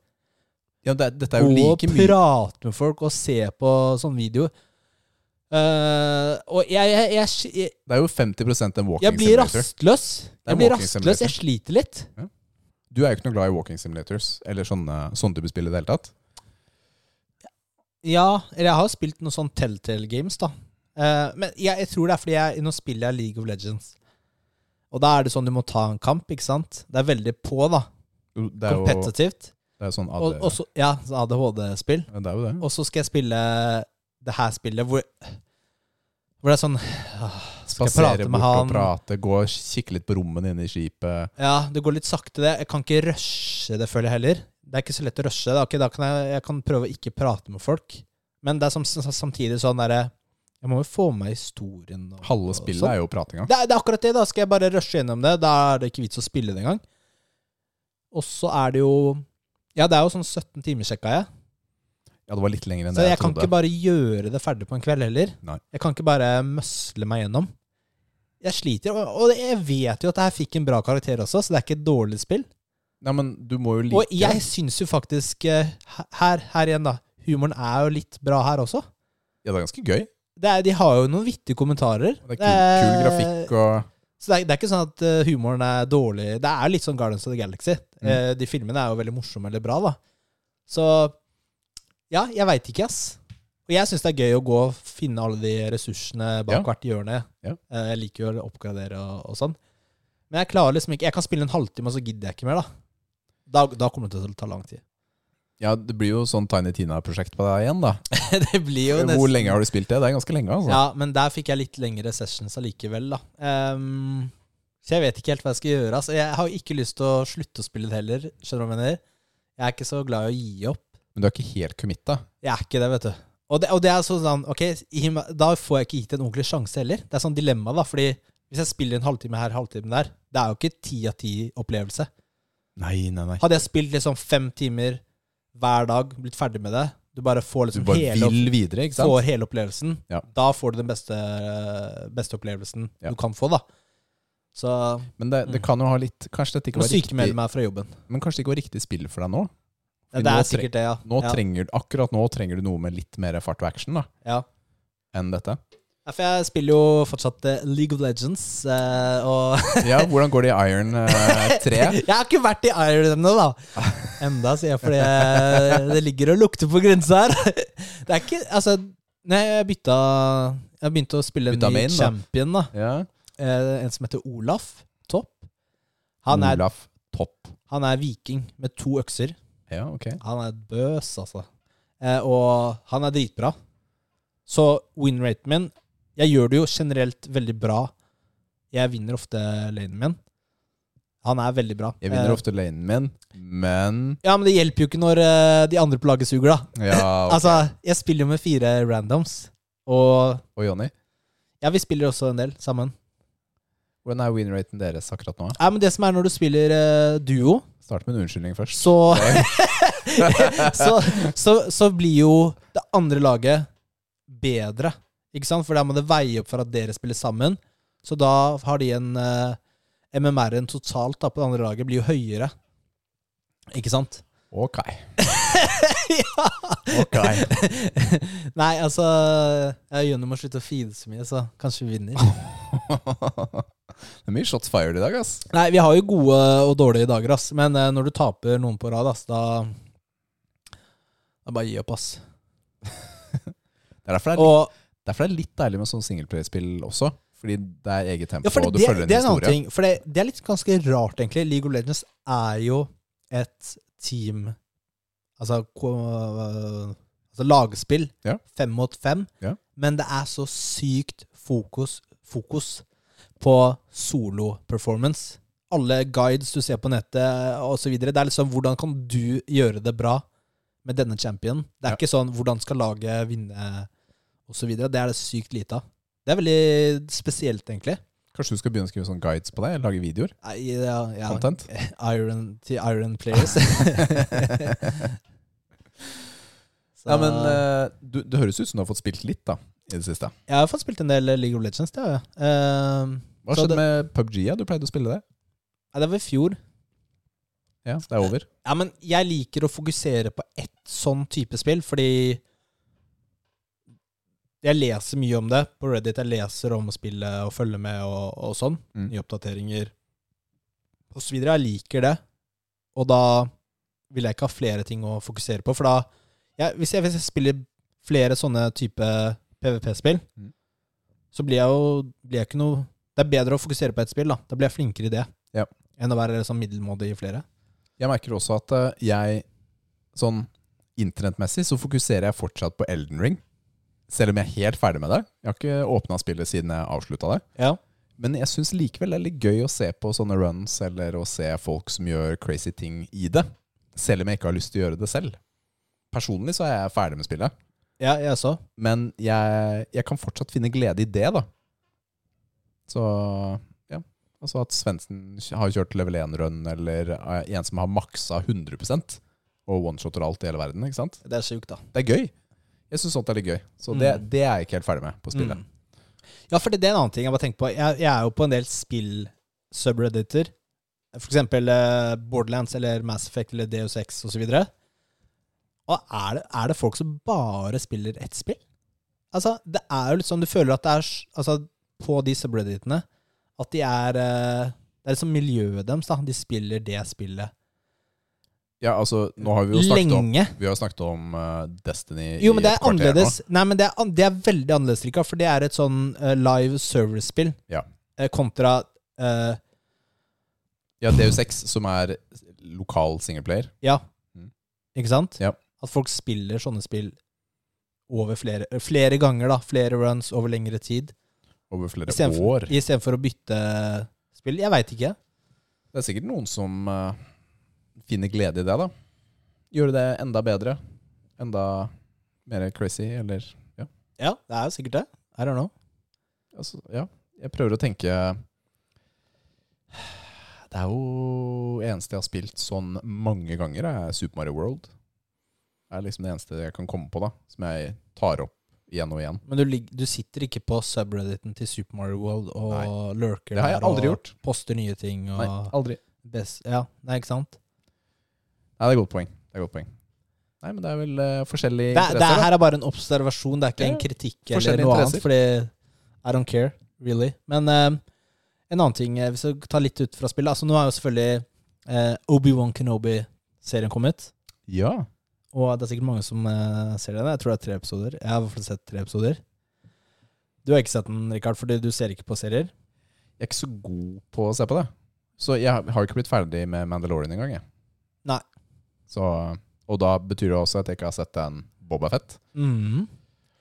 Ja, det, dette er jo og like mye prate med folk og se på sånn video. Uh, og jeg, jeg, jeg, jeg, Det er jo 50% en walking simulator. jeg blir rastløs. Jeg blir rastløs. Jeg sliter litt. Du er jo ikke noe glad i walking simulators, eller sånne, sånne type spill i det hele tatt. Ja, eller jeg har spilt noen sånn Telltale Games, da. Eh, men jeg, jeg tror det er fordi jeg, nå spiller jeg League of Legends. Og da er det sånn du må ta en kamp, ikke sant? Det er veldig på, da. Det er jo det er sånn AD, Og, og så, ja, så ADHD-spill. Ja, Det er jo det. Og så skal jeg spille det her spillet hvor, hvor det er sånn jeg Spasere bort og han? prate, gå og kikke litt på rommene inne i skipet. Ja, det går litt sakte, det. Jeg kan ikke rushe det, føler jeg heller. Det er ikke så lett å rushe. Da, Ok, da kan jeg, jeg kan prøve å ikke prate med folk. Men det er som, samtidig sånn derre Jeg må jo få med meg historien. Og, Halve spillet og er jo pratinga. Det, det er akkurat det. Da skal jeg bare rushe gjennom det. Da er det ikke vits å spille det engang. Og så er det jo Ja, det er jo sånn 17 timer, sjekka jeg. Ja, det var litt lenger enn Så det jeg jeg kan ikke bare gjøre det ferdig på en kveld heller. Nei. Jeg kan ikke bare møsle meg gjennom. Jeg sliter, og og jeg vet jo at det her fikk en bra karakter også, så det er ikke et dårlig spill. Nei, men du må jo like Og jeg syns jo faktisk eh, Her, her igjen, da. Humoren er jo litt bra her også. Ja, det er ganske gøy. Det er, de har jo noen vittige kommentarer. Det er kul, kul grafikk og Så det er, det er ikke sånn at eh, humoren er dårlig. Det er litt sånn Guardians of the Galaxy. Mm. Eh, de filmene er jo veldig morsomme eller bra, da. Så ja, jeg veit ikke, ass. Og jeg syns det er gøy å gå og finne alle de ressursene bak Ja. hvert hjørne. Ja. Eh, jeg liker jo å oppgradere og, og sånn. Men jeg klarer liksom ikke Jeg kan spille en halvtime, og så gidder jeg ikke mer, da. Da, da kommer det til å ta lang tid. Ja, det blir jo sånn Tiny Tina-prosjekt på deg igjen, da. det blir jo Hvor lenge har du spilt det? Det er ganske lenge, altså. Ja, men der fikk jeg litt lengre sessions allikevel, da. Ehm, så jeg vet ikke helt hva jeg skal gjøre. Altså, jeg har ikke lyst til å slutte å spille det heller. Skjønner du hva jeg mener? Jeg er ikke så glad i å gi opp. Men du er ikke helt committa. Jeg er ikke det, vet du. Og det, og det er sånn, ok, Da får jeg ikke gitt en ordentlig sjanse heller. Det er sånn dilemma, da. Fordi hvis jeg spiller en halvtime her, halvtime der, det er jo ikke ti av ti opplevelse. Nei, nei, nei. Hadde jeg spilt liksom fem timer hver dag, blitt ferdig med det Du bare får Du liksom bare hele, vil videre, ikke sant? får hele opplevelsen. Ja. Da får du den beste, beste opplevelsen Ja. du kan få, da. Så Men det, det kan jo ha litt Kanskje dette ikke var riktig meg fra jobben. Men kanskje det ikke var riktig spill for deg nå? Ja, det er sikkert det, ja. Nå ja. trenger, akkurat nå trenger du noe med litt mer fart og action. da ja. enn dette? Ja, for jeg spiller jo fortsatt eh, League of Legends, eh, og Ja, Hvordan går det i Iron eh, 3? Jeg har ikke vært i Iron ennå, da. Enda, sier jeg, fordi det ligger og lukter på grensa her. Det er ikke Altså, nei, jeg bytta Jeg begynte å spille en Bytta ny main, champion, da. Ja. Eh, En som heter Olaf Topp. Han er, Olaf Topp. han er viking med to økser. Ja, ok. Han er bøs, altså. Eh, og han er dritbra. Så win-raten min Jeg gjør det jo generelt veldig bra. Jeg vinner ofte lanen min. Han er veldig bra. Jeg vinner Eh, ofte lanen min, men Ja, men det hjelper jo ikke når eh, de andre på laget suger, da. Ja, ok. Altså, jeg spiller jo med fire randoms. Og Og Jonny, ja, vi spiller også en del sammen. Hvordan er win-raten deres akkurat nå? Ja, men det som er når du spiller uh, duo, Start med en unnskyldning først. så så, så så blir jo det andre laget bedre. Ikke sant? For da må det veie opp for at dere spiller sammen. Så da har de en uh, MMR-en totalt da, på det andre laget blir jo høyere. Ikke sant? Ok. ja. Ok. Nei, altså Jeg Jonny må slutte å feede så mye, så kanskje vi vinner. Det er mye shots fired i dag, ass. Nei, vi har jo gode og dårlige dager, ass. Men eh, når du taper noen på rad, ass, da Da bare gi opp, ass. Det er derfor det er, litt, Og derfor det er litt deilig med sånn singleplayerspill også. Fordi det er eget tempo, Ja, for og du det, følger en det er en annen historie. ting. For det, det er litt ganske rart, egentlig. League of Legends er jo et team Altså, ko- altså lagspill. Ja. Fem mot fem. Ja. Men det er så sykt fokus, fokus på solo-performance. Alle guides du ser på nettet osv. Det er liksom hvordan kan du gjøre det bra med denne championen? Det er Ja. ikke sånn hvordan skal laget vinne osv. Det er det sykt lite av. Det er veldig spesielt, egentlig. Kanskje du skal begynne å skrive sånn guides på deg? Lage videoer? Ja, ja. Content? Iron til Iron Players. Ja, men eh, du, Det høres ut som du har fått spilt litt da, i det siste. Jeg har fått spilt en del League of Legends, det har jeg. Uh, Hva skjedde med PubG? Ja? Du pleide å spille det? nei, det var i fjor. Ja, det er over. Ja, men jeg liker å fokusere på ett sånn type spill, fordi jeg leser mye om det på Reddit. Jeg leser om spillet og følger med og, og sånn. Mm. Nye oppdateringer videre. Jeg liker det. Og da vil jeg ikke ha flere ting å fokusere på. For da jeg, hvis, jeg, hvis jeg spiller flere sånne type PVP-spill, Mm. så blir jeg jo blir jeg ikke noe Det er bedre å fokusere på ett spill. Da Da blir jeg flinkere i det Ja. enn å være sånn middelmådig i flere. Jeg merker også at eh, jeg Sånn internettmessig så fokuserer jeg fortsatt på Elden Ring. Selv om jeg er helt ferdig med det. Jeg har ikke åpna spillet siden jeg avslutta det. Ja. Men jeg syns likevel det er litt gøy å se på sånne runs, eller å se folk som gjør crazy ting i det. Selv om jeg ikke har lyst til å gjøre det selv. Personlig så er jeg ferdig med spillet. Ja, jeg så. Men jeg, jeg kan fortsatt finne glede i det, da. Så ja. Altså at Svendsen har kjørt level 1-run, eller eh, en som har maksa 100% og one-shotter alt i hele verden. ikke sant? Det er sjukt, da. Det er gøy. Jeg syns sånt er litt gøy. Så det, Mm. det er jeg ikke helt ferdig med på spillet. Mm. Ja, for det, det er en annen ting jeg bare tenker på. Jeg, jeg er jo på en del spill Subredditor, For eksempel eh, Borderlands eller Mass Effect eller Deus Ex osv. Og er det, er det folk som bare spiller ett spill? Altså, det er jo litt sånn du føler at det er altså, På de subredditene at de er eh, Det er liksom miljøet deres, da. De spiller det spillet Ja, altså, nå har vi jo snakket om. Vi har snakket om uh, Destiny Jo, i men det et er kvarter annerledes. Nei, men det er, an- det er veldig annerledes, Rikard, for det er et sånn eh, live service-spill Ja. eh, kontra eh. Ja, DU6, som er lokal singleplayer. Ja. Mm. Ikke sant? Ja. At folk spiller sånne spill over flere, flere ganger, da. Flere runs over lengre tid. Over flere Istedenfor år. istedenfor å bytte spill. Jeg veit ikke. Det er sikkert noen som uh, finner glede i det, da. Gjøre det enda bedre. Enda mer crazy, eller ja. Ja, det er jo sikkert det. I don't know. Altså, ja. Jeg prøver å tenke Det er jo eneste jeg har spilt sånn mange ganger, er Super Mario World. Det er liksom det eneste jeg kan komme på, da. Som jeg tar opp igjen og igjen. Men du, du sitter ikke på subredditen til Super Mario World og Nei. lurker Det har jeg der aldri og gjort. poster nye ting Nei, aldri. best, Ja, nei, ikke sant? Nei, det er et godt poeng. Det er godt poeng. Nei, men det er vel uh, forskjellige Det, det interesser. da. her er bare en observasjon, det er ikke Ja, en kritikk eller noe annet. Fordi I don't care, really. Men uh, en annen ting, eh, hvis vi tar litt ut fra spillet altså Nå er jo selvfølgelig uh, Obi-Wan Kenobi-serien kommet. Ja. Og det er sikkert mange som eh, ser den. Jeg tror det er tre episoder. Jeg har i hvert fall sett tre episoder. Du har ikke sett den, Rikard, fordi du ser ikke på serier? Jeg er ikke så god på å se på det. Så jeg har jo ikke blitt ferdig med Mandalorian engang. jeg. Nei. Så, og da betyr det også at jeg ikke har sett en Boba Fett. Mhm.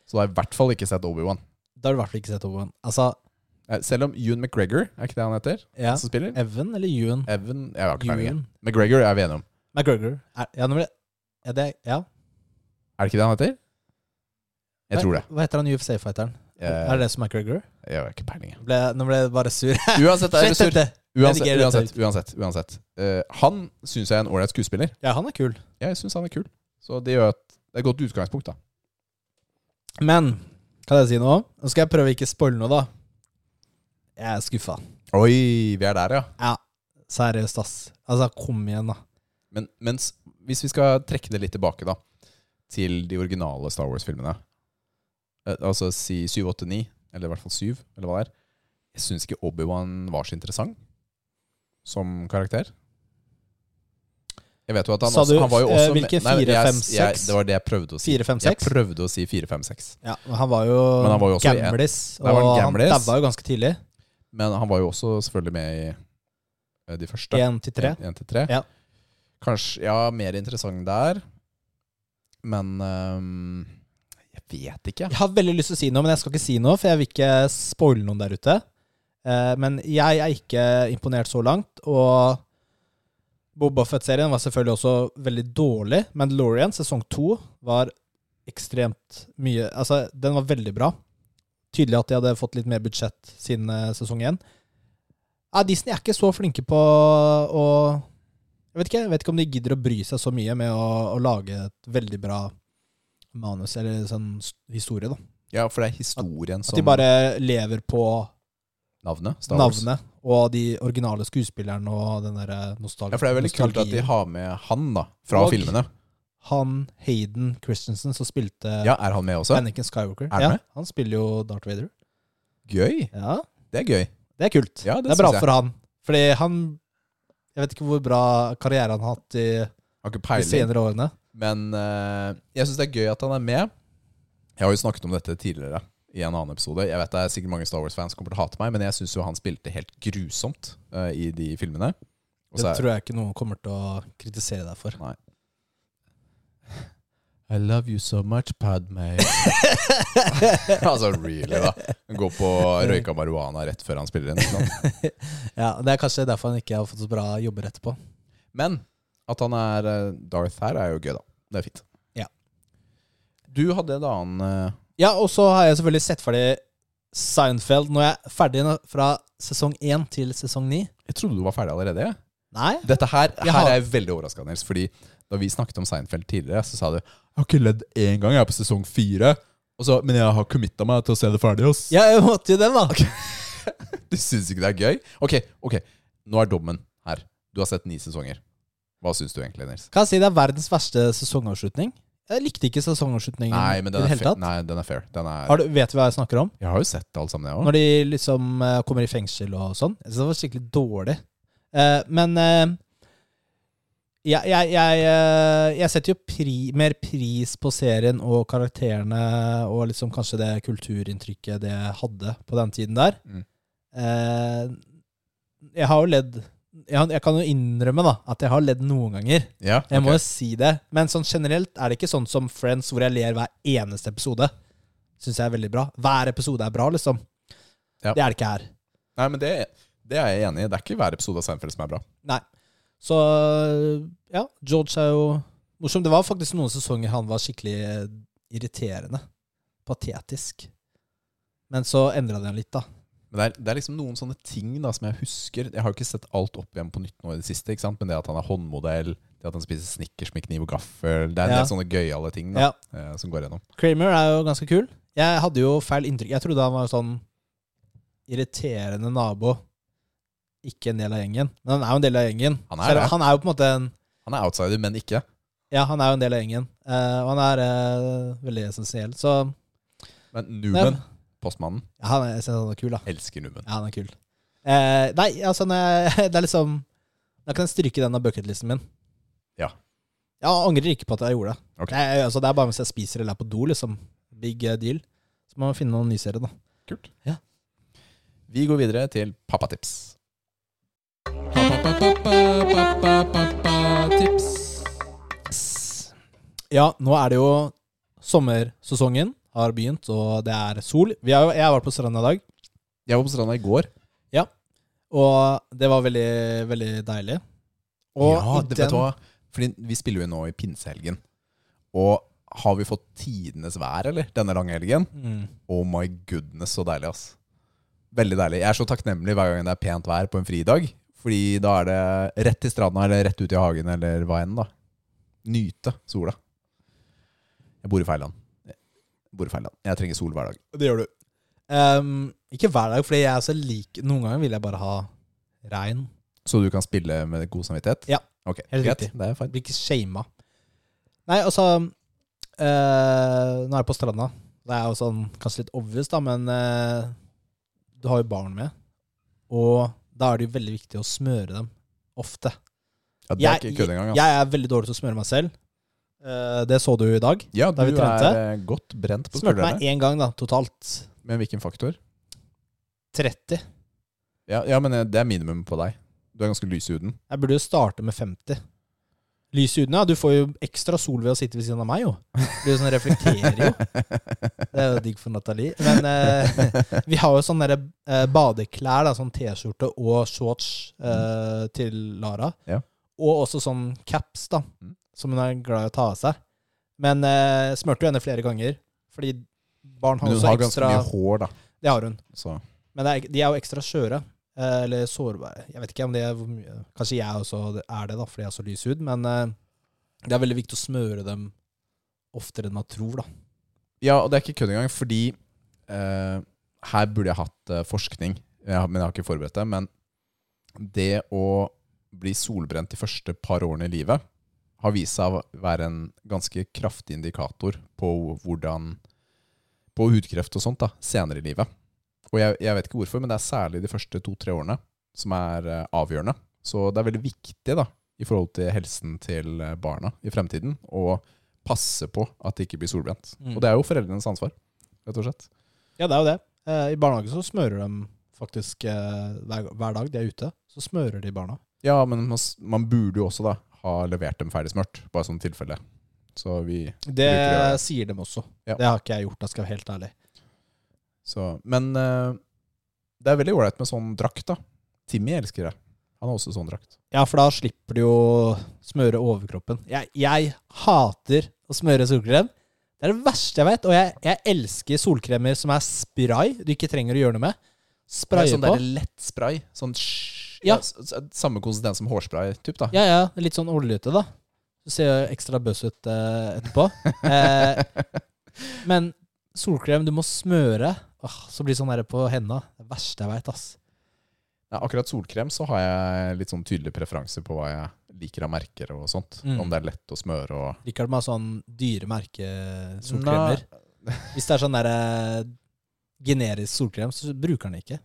Så da har jeg i hvert fall ikke sett Obi-Wan. Da har du i hvert fall ikke sett Obi-Wan. Altså, Eh, Selv om Ewan McGregor, er ikke det han heter? ja. Som spiller? Evan eller Ewan? Evan Jeg har ikke peiling. jeg. Ewan. McGregor er vi enige om. McGregor. Er, ja, nå ble, ja, det, ja. Er det ikke det han heter? Jeg tror det. Hva heter han UFC-fighteren? Er det det som er McGregor? jeg har ikke peiling. jeg. Ble, nå ble jeg bare sur. Uansett, er Slett sur. dette! Uansett, dette uansett, uansett, uansett. Eh, han syns jeg er en ålreit skuespiller. Ja, han er kul. Jeg syns han er kul. Så det gjør at det er et godt utgangspunkt, da. Men kan jeg si noe? Nå skal jeg prøve å ikke spoile noe, da. Jeg er skuffa. Oi, vi er der, ja. Ja, seriøst, ass. Altså, kom igjen, da. Men mens, hvis vi skal trekke det litt tilbake, da, til de originale Star Wars-filmene eh, Altså si 7, 8, 9, eller i hvert fall 7, eller hva det er. Jeg syns ikke Obi-Wan var så interessant som karakter. Jeg vet jo at han Sa også du, Han var jo eh, også hvilke? Nei, Fire, jeg- fem, jeg- seks? Det var det jeg prøvde å si. 4, 5, Jeg prøvde å si 4, 5, 6. Ja, han var jo, han var jo gamblis, en- og han daua jo ganske tidlig. Men han var jo også selvfølgelig med i eh, de første. 1 til 3. 1 til 3. Ja. Kanskje Ja, mer interessant der. Men um, jeg vet ikke. Jeg har veldig lyst til å si noe, men jeg skal ikke si noe, for jeg vil ikke spoile noen der ute. Uh, men jeg er ikke imponert så langt, og Boba Fett-serien var selvfølgelig også veldig dårlig. Mandalorian sesong to var ekstremt mye Altså, den var veldig bra. Tydelig at de hadde fått litt mer budsjett siden eh, sesong én. Ja, Disney er ikke så flinke på å jeg vet, ikke, jeg vet ikke om de gidder å bry seg så mye med å, å lage et veldig bra manus eller sånn historie. da. Ja, for det er historien At som de bare lever på Navnet. Navnet og de originale skuespillerne og den der nostalgien. Ja, for det er veldig kult at de har med han, da. Fra Og- filmene. Han Hayden Christensen som spilte Ja, er han med også? Anakin Skywalker. Er han ja, med? Han spiller jo Darth Vader. Gøy. Ja, Det er gøy. Det er kult. Ja, det det, er bra jeg. for han. Fordi han Jeg vet ikke hvor bra karriere han har hatt i Har ikke de senere årene. Men uh, jeg syns det er gøy at han er med. Jeg har jo snakket om dette tidligere i en annen episode. Jeg vet det er sikkert mange Star Wars-fans kommer til å hate meg, men jeg syns jo han spilte helt grusomt uh, i de filmene. Også Det tror jeg ikke noen kommer til å kritisere deg for. I love you so much, Padme. altså really, da. Gå på røyka marihuana rett før han spiller inn. Ja, Det er kanskje derfor han ikke har fått så bra jobber etterpå. Men at han er eh, Darth her, er jo gøy, da. Det er fint. Ja. Du hadde en annen uh... Ja, og så har jeg selvfølgelig sett ferdig Seinfeld. Nå er jeg ferdig fra sesong én til sesong ni. Jeg trodde du var ferdig allerede. Nei? Dette her, her har- er jeg veldig overraska, Nils. Fordi da vi snakket om Seinfeld tidligere, så sa du Jeg har ikke ledd én gang, jeg er på sesong fire. Og så, men jeg har committa meg til å se det ferdig. Ass. Ja, jeg måtte jo den, da. Du syns ikke det er gøy? Ok, ok, nå er dommen her. Du har sett ni sesonger. Hva syns du egentlig, Nils? Kan jeg si det er verdens verste sesongavslutning? Jeg likte ikke sesongavslutningen Nei, men den det er, fair. Nei, den er fair. Den er, Har du, vet du hva jeg snakker om? jeg har jo sett alt sammen, jeg òg. Når de liksom uh, kommer i fengsel og sånn. Jeg synes det var skikkelig dårlig. Uh, men eh, jeg, jeg, jeg, jeg setter jo pri, mer pris på serien og karakterene og liksom kanskje det kulturinntrykket det hadde på den tiden der. Mm. Eh, jeg har jo ledd jeg, kan jo innrømme da at jeg har ledd noen ganger. Ja, Jeg må jo si det. Men sånn generelt er det ikke sånn som Friends, hvor jeg ler hver eneste episode. Syns jeg er veldig bra. Hver episode er bra, liksom. Ja. Det er det ikke her. Nei, men det, det er jeg enig i. Det er ikke hver episode av Seinfeld som er bra. Nei. Så ja, George er jo morsom. Det var faktisk noen sesonger han var skikkelig eh, irriterende. Patetisk. Men så endra det han litt, da. Men det er, det er liksom noen sånne ting da som jeg husker. Jeg har jo ikke sett alt opp igjen på nytt nå i det siste. ikke sant? Men det at han er håndmodell, det at han spiser Snickers med kniv og gaffel Det er en Ja. del sånne gøyale ting da, Ja. eh, som går gjennom. Kramer er jo ganske kul. Jeg hadde jo feil inntrykk. Jeg trodde han var sånn irriterende nabo. Ikke en del av gjengen. Men han er jo en del av gjengen. Han er det. han er jo på en måte en Han er outsider, men ikke. Ja, han er jo en del av gjengen. Eh, og han er eh, veldig essensiell. Så Men Numen, postmannen, ja, han er, jeg synes han er kul, da. elsker Numen. Ja, han er kul. Eh, nei, altså Det er liksom Da kan jeg stryke den av bucketlisten min. Ja. Jeg angrer ikke på at jeg gjorde det. Ok. Er, altså, det er bare hvis jeg spiser eller er på do, liksom. Big eh, deal. Så må man finne noen nyserier, da. Kult. Ja. Vi går videre til pappatips. Ja, nå er det jo sommersesongen har begynt, og det er sol. Vi har, jo- jeg har vært på stranda i dag, Jeg var på stranda i går. og det var veldig, veldig deilig. Og ja, i det, vet du hva? Fordi vi spiller jo nå i pinsehelgen. Og har vi fått tidenes vær, eller? Denne lange helgen? Mm. Oh my goodness, så deilig, ass. Veldig deilig. Jeg er så takknemlig hver gang det er pent vær på en fridag. Fordi da er det rett til stranda eller rett ut i hagen eller hva enn, da. Nyte sola. Jeg bor i feil land. Jeg bor i feil land. Jeg trenger sol hver dag. Det gjør du. Um, ikke hver dag, fordi jeg er så lik Noen ganger vil jeg bare ha regn. Så du kan spille med god samvittighet? Ja, Ok, helt greit. riktig. Det er fint. Blir ikke shama. Nei, altså eh, Nå er jeg på stranda. Det er jo sånn kanskje litt obvious, da, men eh, du har jo barn med. Og da er det jo veldig viktig å smøre dem ofte. Ja, det er Jeg- ikke kødd engang, Altså. Jeg er veldig dårlig til å smøre meg selv. Eh, det så du jo i dag. Ja, da du vi trente. er eh, godt brent på Smørte meg én gang, da, totalt. Men hvilken faktor? 30. Ja, ja, men eh, det er minimum på deg. Du er ganske lys i huden. Jeg burde jo starte med 50. Lys i huden, ja. Du får jo ekstra sol ved å sitte ved siden av meg, jo. Det blir jo sånn reflekterer jo. Det er jo digg for Nathalie. Men eh, vi har jo sånne der, eh, badeklær, da, sånn T-skjorte og shorts eh, til Lara. Ja. Og også sånn caps, da, Mm. som hun er glad i å ta av seg. Men eh, smurte jo henne flere ganger, fordi barn har Men hun også har ganske ekstra mye hår, da. Det har hun. Så Men det er, de er jo ekstra skjøre. Eh, Eller sårbare. Jeg vet ikke om det er hvor mye Kanskje jeg også er det, da, fordi jeg har så lys hud. Men eh, det er veldig viktig å smøre dem oftere enn man tror, da. Ja, og det er ikke kødd engang, fordi eh, her burde jeg hatt eh, forskning, jeg men jeg har ikke forberedt det. Men det å bli solbrent de første par årene i livet har vist seg å være en ganske kraftig indikator på hvordan På hudkreft og sånt da, senere i livet. Og jeg, jeg vet ikke hvorfor, men det er særlig de første to-tre årene som er eh, avgjørende. Så det er veldig viktig da, i forhold til helsen til eh, barna i fremtiden, å passe på at de ikke blir solbrent. Mm. Og det er jo foreldrenes ansvar, rett og slett. Ja, det er jo det. Eh, I barnehagen så smører de faktisk hver, hver dag de er ute. Så smører de barna. Ja, men man, man burde jo også da ha levert dem ferdig smørt, bare sånn tilfelle. Så vi Det sier de også. Ja. Det har ikke jeg gjort, da skal jeg være helt ærlig. Så, men eh, det er veldig ålreit med sånn drakt, da. Timmy elsker det. Han har også sånn drakt. Ja, for da slipper du jo å smøre overkroppen. Jeg, jeg hater å smøre solkrem. Det er det verste jeg vet. Og jeg, jeg elsker solkremer som er spray, du ikke trenger å gjøre noe med. Spraye sånn på. Sånn lett spray. Sånn sj- Ja. ja. Samme konsistens som hårspray, typ da. Ja, ja. Litt sånn oljete, da. Du ser jo ekstra bøss ut eh, etterpå. Eh, men solkrem du må smøre, åh, så blir det sånn der på henda. Det verste jeg veit, ass. Ja, akkurat solkrem så har jeg litt sånn tydelig preferanse på hva jeg liker av merker og sånt. Mm. Om det er lett å smøre og Liker du med sånn dyre merkesolkremer? Hvis det er sånn der eh, generisk solkrem, så bruker den ikke.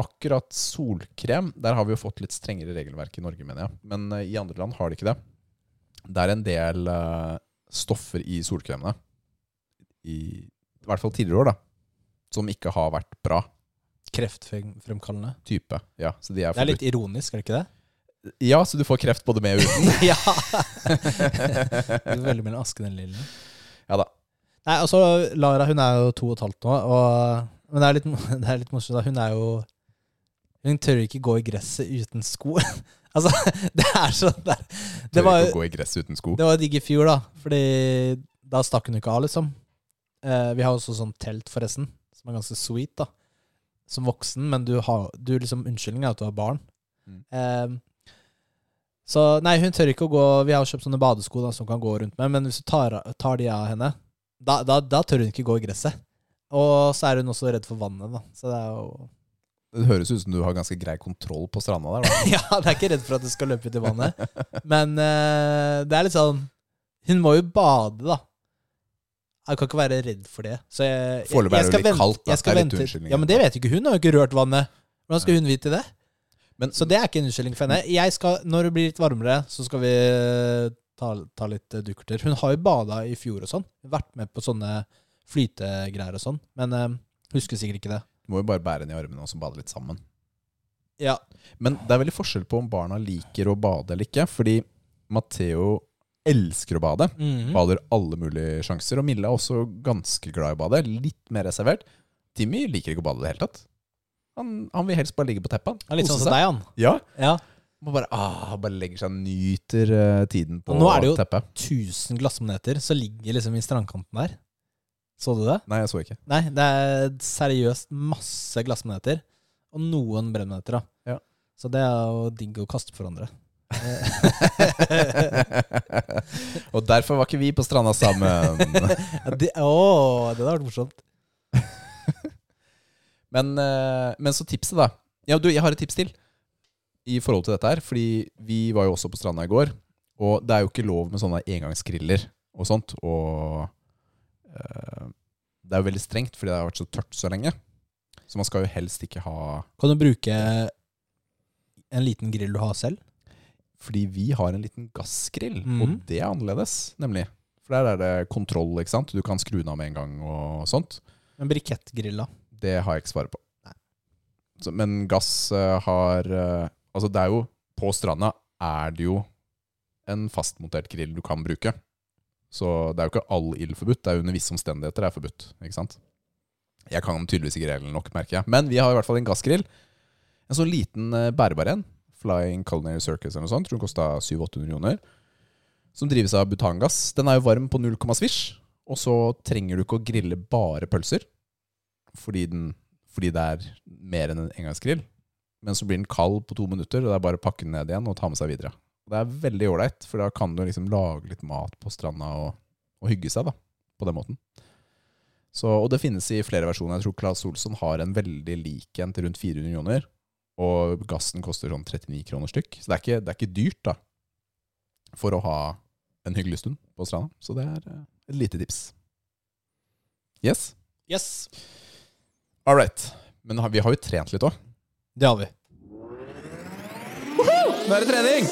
Akkurat solkrem, der har vi jo fått litt strengere regelverk i Norge, mener jeg. Men eh, i andre land har de ikke det. Det er en del eh, stoffer i solkremene, i, i hvert fall tidligere år, da, som ikke har vært bra Kreftfremkallende. type. Ja, så de Det er litt ironisk, er det ikke det? Ja, så du får kreft både med og uten. ja! du er veldig mellom asken og lillen. Ja da. Nei, altså, Lara hun er jo to og et halvt nå, og, men det er litt, det er litt morsomt. da. Hun er jo Hun tør ikke gå i gresset uten sko. altså, det er sånn der. Det Tør var, ikke å gå i gress uten sko. det var digg i fjor, da, fordi da stakk hun ikke av, liksom. Eh, vi har også sånn telt, forresten, som er ganske sweet, da. Som voksen, men du har du liksom Unnskyldning er at du har barn. Mm. Eh, så nei, hun tør ikke å gå Vi har kjøpt sånne badesko da, som kan gå rundt med, men hvis du tar, tar de av henne, da, da, da tør hun ikke gå i gresset. Og så er hun også redd for vannet, da. Så det er jo Det høres ut som du har ganske grei kontroll på stranda der. Ja, det er ikke redd for at du skal løpe ut i vannet. Men eh, det er litt sånn Hun må jo bade, da. Jeg kan ikke være redd for det. Så jeg, jeg, jeg, jeg skal vente- kaldt. Jeg skal vente. Ja, men det vet ikke hun. Hun har jo ikke rørt vannet. Hvordan skal hun vite det? Men- så det er ikke en unnskyldning for henne. Jeg skal, når det blir litt varmere, så skal vi ta, ta litt eh, dukkerter. Hun har jo bada i fjor og sånn. Vært med på sånne flytegreier og sånn. Men øh, husker sikkert ikke det. Du må jo bare bære henne i armene og så bade litt sammen. Ja. Men det er veldig forskjell på om barna liker å bade eller ikke. Fordi Matheo elsker å bade. Mm. Bader alle mulige sjanser. Og Mille er også ganske glad i å bade. Litt mer reservert. Timmy liker ikke å bade i det hele tatt. Han, han vil helst bare ligge på teppet. Han litt sånn som deg, han. Ja. Ja. Man bare, ah, bare legger seg og nyter uh, tiden på teppet. nå er det jo- teppet. 1000 glassmoneter som ligger liksom i strandkanten der. Så du det? Nei, jeg så ikke. Nei, det er seriøst masse glassmoneter. Og noen brennmoneter, da. Ja. Så det er jo digg å kaste for hverandre. og derfor var ikke vi på stranda sammen. Ja, det, å, det hadde vært morsomt. Men, eh, men så tipset, da. Ja, du, jeg har et tips til i forhold til dette her. Fordi vi var jo også på stranda i går, og det er jo ikke lov med sånne engangsgriller og sånt. Og øh, det er jo veldig strengt, fordi det har vært så tørt så lenge. Så man skal jo helst ikke ha Kan du bruke en liten grill du har selv? Fordi vi har en liten gassgrill, Mhm. og det er annerledes, nemlig. For der er det kontroll, ikke sant. Du kan skru den av med en gang og sånt. En brikettgrill, da. Det har jeg ikke svaret på. Så, men gass uh, har uh, Altså, det er jo På stranda er det jo en fastmontert grill du kan bruke. Så det er jo ikke all ild forbudt. Det er jo under visse omstendigheter det er forbudt. Ikke sant? Jeg kan tydeligvis ikke reglene nok, merker jeg. Men vi har i hvert fall en gassgrill. En sånn liten eh, bærbar en. Flying Culinary Circus eller noe sånt. Tror den kosta 700-800 millioner. Som drives av butangass. Den er jo varm på 0, svisj. Og så trenger du ikke å grille bare pølser. Fordi, den, fordi det er mer enn en engangsgrill. Men så blir den kald på to minutter, og det er bare å pakke den ned igjen og ta med seg videre. Det er veldig ålreit, for da kan du liksom lage litt mat på stranda og, og hygge seg da, på den måten. Så, og det finnes i flere versjoner. Jeg tror Claes Olsson har en veldig lik en til rundt 400 kroner. Og gassen koster sånn 39 kroner stykk. Så det er ikke, det er ikke dyrt da, for å ha en hyggelig stund på stranda. Så det er eh, et lite tips. Yes? Yes. All right. Men vi har jo trent litt òg. Det har vi. Nå er det trening!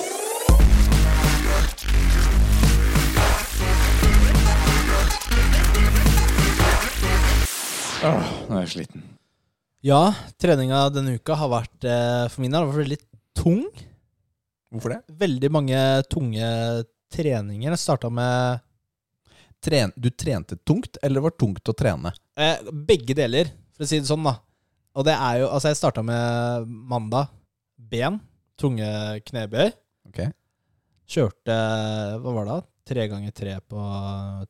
Åh, nå er jeg sliten. Ja, treninga denne uka har vært eh, for min del veldig tung. Hvorfor det? Veldig mange tunge treninger. Jeg starta med Tren, du trente tungt, eller det var tungt å trene? eh, begge deler, for å si det sånn, da. Og det er jo Altså, jeg starta med mandag. Ben. Tunge knebøy. Ok. Kjørte Hva var det? da? Tre ganger tre på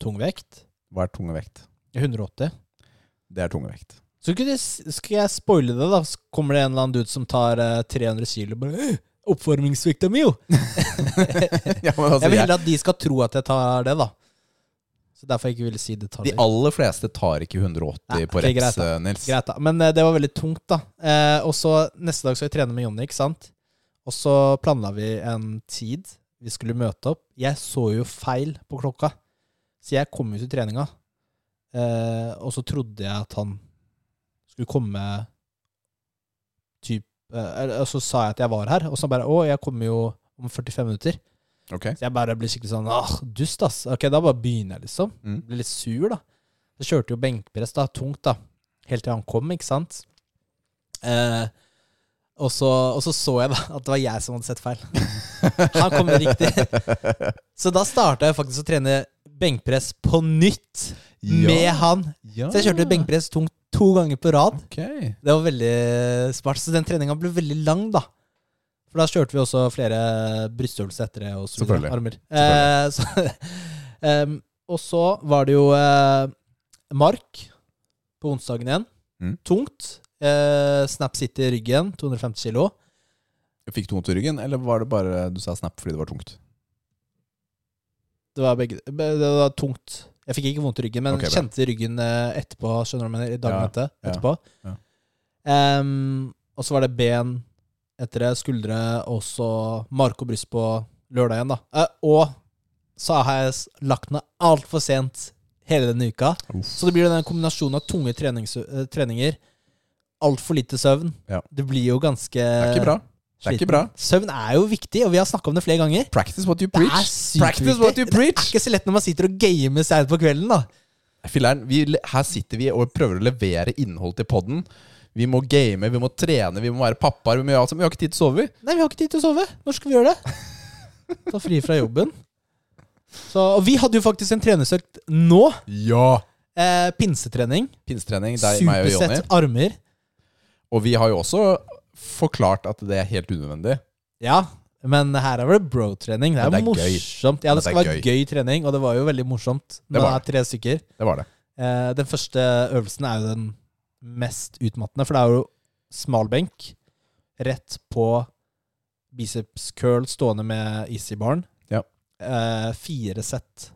tung vekt. Hva er tung vekt? 180. Det er tung vekt. Så skal, jeg, spoile det, da. Så kommer det en eller annen dude som tar eh, 300 kilo. Bare, «Øh, Oppvarmingsvekta mi, jo! ja, altså, Jeg vil heller at de skal tro at jeg tar det, da. Så derfor jeg ikke ville si detaljer. de aller fleste tar ikke 180 Nei, på okay, reps, eh, Nils. Greit, da. Men eh, det var veldig tungt, da. Eh, og så neste dag skal jeg trene med Jonny, ikke sant? Og så planla vi en tid vi skulle møte opp. Jeg så jo feil på klokka, så jeg kom jo til treninga. Eh, og så trodde jeg at han skulle komme typ eh, så sa jeg at jeg var her, og så bare Å, jeg kommer jo om 45 minutter. Okay. Så jeg bare blir skikkelig sånn Åh, dust, ass. Ok, da bare begynner jeg, liksom. Mm. Blir litt sur, da. Så kjørte jo benkpress, da. Tungt, da. Helt til han kom, ikke sant. Eh, og, så, og så så jeg da at det var jeg som hadde sett feil. Han kom riktig. Så da starta jeg faktisk å trene benkpress på nytt med han. Ja. Så jeg kjørte benkpress tungt to ganger på rad. Okay. Det var veldig smart. Så den treninga ble veldig lang, da. For da kjørte vi også flere brystøvelser etter det. Og så videre. Armer. Eh, så, um, og så var det jo eh, mark på onsdagen igjen. Mm. Tungt. Eh, Snap City i ryggen, 250 kilo. Fikk du vondt i ryggen, eller var det bare du sa snap fordi det var tungt? Det var begge Det var tungt. Jeg fikk ikke vondt i ryggen, men okay, kjente ryggen eh, etterpå. Skjønner du mener? Dagen Ja, etter. etterpå. ja. Em, og så var det ben etter det, skuldre, og så mark og bryst på lørdag igjen, da. Uh, og så har jeg lagt meg altfor sent hele denne uka. Uff. Så det blir den kombinasjonen av tunge trenings, uh, treninger, altfor lite søvn. Ja. Det blir jo ganske Det er ikke bra. Det er ikke bra. Søvn er jo viktig, og vi har snakka om det flere ganger. Practice what you preach. Det er sykt Practice what you preach. Det er ikke så lett når man sitter og gamer seint på kvelden, da. Filler'n, vi, her sitter vi og prøver å levere innhold til podden. Vi må game, vi må trene, vi må være pappaer. Vi, vi har ikke tid til å sove. Nei, vi har ikke tid til å sove. Når skal vi gjøre det? Ta fri fra jobben. Så, og vi hadde jo faktisk en trenersøkt nå. Ja! Eh, pinsetrening. Pinsetrening, deg, meg og Jonny. Supersett armer. Og vi har jo også forklart at det er helt unødvendig. Ja, men her er det bro-trening. Det er, det er gøy. morsomt. Ja, det skal det være gøy. trening, og det var jo veldig morsomt. Det Når det var er tre stykker. Det var det. Eh, den første øvelsen er jo den mest utmattende, for det er jo smalbenk rett på biceps curl stående med easy barn. Ja. Eh, fire sett,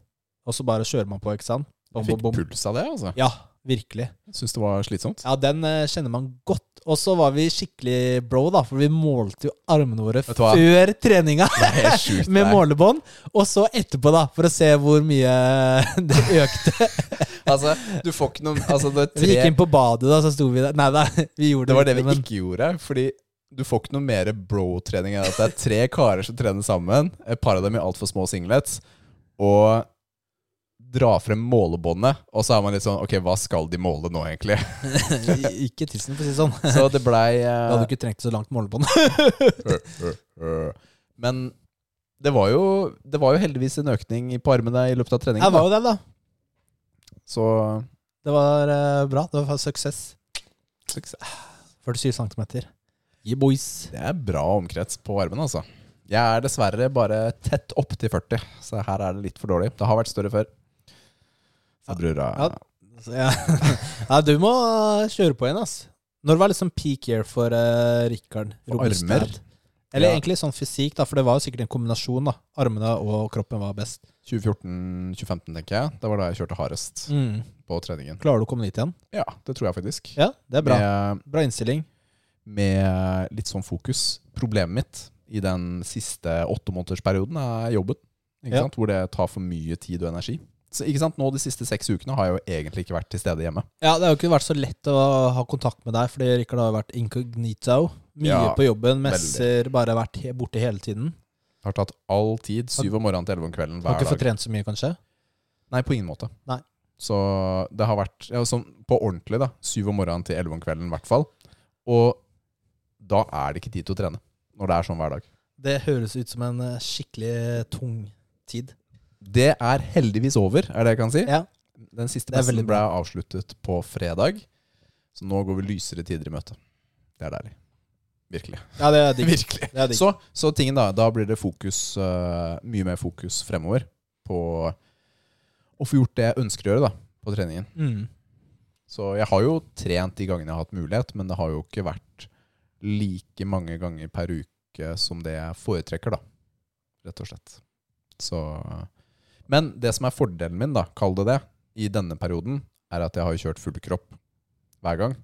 og så bare kjører man på, ikke sant? Bom, Jeg fikk bom, bom. puls av det, altså. Ja, virkelig. Syns det var slitsomt. Ja, den eh, kjenner man godt. Og så var vi skikkelig bro, da, for vi målte jo armene våre før treninga. Sjukt. Med målebånd, og så etterpå, da, for å se hvor mye det økte. Altså, du får ikke noe altså, er Vi gikk inn på badet, da, så sto vi der. Nei da, vi gjorde det Det var det vi men ikke gjorde. Fordi du får ikke noe mer bro-trening enn at det er tre karer som trener sammen. Et par av dem i altfor små singlets. Og dra frem målebåndet. Og så er man litt sånn Ok, hva skal de måle nå, egentlig? ikke tissen, for å si det sånn. Så det blei Da eh, hadde du ikke trengt så langt målebånd. Men det var, jo, det var jo heldigvis en økning på armene i løpet av treningen. Det var jo det, da. Så Det var uh, bra. Det var suksess. suksess. 47 cm. Yeah, boys. Det er bra omkrets på armene, altså. Jeg er dessverre bare tett opp til 40, så her er det litt for dårlig. Det har vært større før. Så brura Ja. Så, ja. ja, du må kjøre på igjen, ass. Når var liksom peak year for uh, Rikard? Armer? Eller Ja. egentlig sånn fysikk, da, for det var jo sikkert en kombinasjon. da Armene og kroppen var best. 2014-2015, tenker jeg. Det var da jeg kjørte hardest på treningen. Klarer du å komme dit igjen? Ja, det tror jeg faktisk. Ja, det er bra. Med, Bra innstilling. med litt sånn fokus. Problemet mitt i den siste åttemånedersperioden er jobben. Ikke Ja. sant? Hvor det tar for mye tid og energi. Så ikke sant? Nå De siste seks ukene har jeg jo egentlig ikke vært til stede hjemme. Ja, Det har jo ikke vært så lett å ha kontakt med deg, fordi Rikard har vært incognito. Mye Ja, på jobben, messer, bare vært he borte hele tiden. Har tatt all tid. Syv om morgenen til elleve om kvelden hver dag. Har ikke fått trent så mye, kanskje? Nei, på ingen måte. Nei. Så det har vært ja, sånn på ordentlig, da. Syv om morgenen til elleve om kvelden, i hvert fall. Og da er det ikke tid til å trene. Når det er sånn hver dag. Det høres ut som en eh, skikkelig tung tid. Det er heldigvis over, er det jeg kan si. Ja, Den siste messen ble avsluttet på fredag. Så nå går vi lysere tider i møte. Det er deilig. Virkelig. ja det er digg. Virkelig. Det er digg. Så, så tingen da, da blir det fokus, uh, mye mer fokus fremover på å få gjort det jeg ønsker å gjøre da, på treningen. Mm. Så jeg har jo trent de gangene jeg har hatt mulighet, men det har jo ikke vært like mange ganger per uke som det jeg foretrekker, da. Rett og slett. Så Men det som er fordelen min, da, kall det det, i denne perioden, er at jeg har kjørt full kropp hver gang.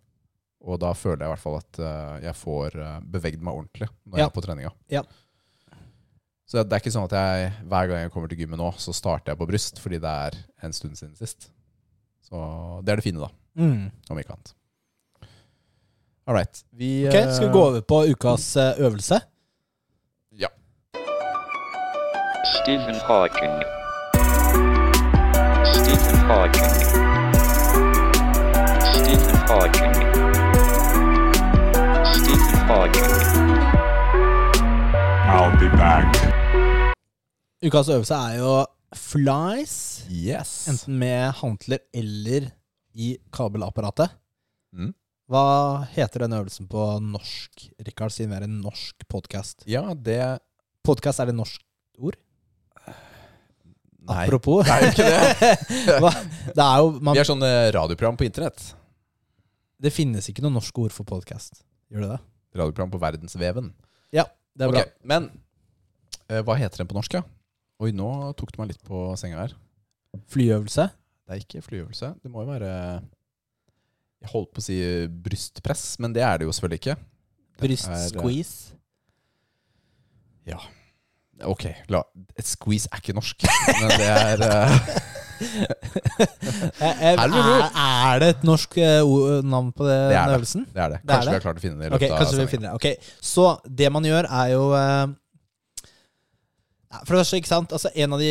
Og da føler jeg i hvert fall at eh, jeg får bevegd meg ordentlig når Ja. jeg er på treninga. Ja. Så det er ikke sånn at jeg hver gang jeg kommer til gymmet nå, så starter jeg på bryst, fordi det er en stund siden sist. Så det er det fine, da Mm. om ikke annet. All right. Vi, okay, Skal vi gå over på ukas eh, øvelse? Ja. Stephen Hawking. Stephen Hawking. Stephen Hawking. Stephen Hawking. I'll be back. Ukas øvelse er jo flies. Yes. Enten med hantler eller i kabelapparatet. Mm. Hva heter den øvelsen på norsk, Rikard, siden vi er en norsk podkast? Ja, det Podkast, er det norsk ord? Nei. Apropos. Det er jo ikke det. Det er jo man, Vi er sånn eh, radioprogram på internett. Det finnes ikke noe norsk ord for podkast. Gjør det det? Radioprogram på verdensveven. Ja, det er bra. Men uh, hva heter den på norsk, ja? Oi, nå tok du meg litt på senga her. Flyøvelse. Det er ikke flyøvelse. Det må jo være Jeg holdt på å si brystpress, men det er det jo selvfølgelig ikke. Brystsqueeze? Ja. Brystsqueeze. Ok, la, squeeze er ikke norsk, men det er eh, Eh, eh, er, er det et norsk navn på det, Det den det. øvelsen? Det er det. Det er Kanskje det? vi har klart å finne det i Ok, okay, av kanskje vi finner det. Ok, Så det man gjør, er jo For det første, ikke sant Altså, en av de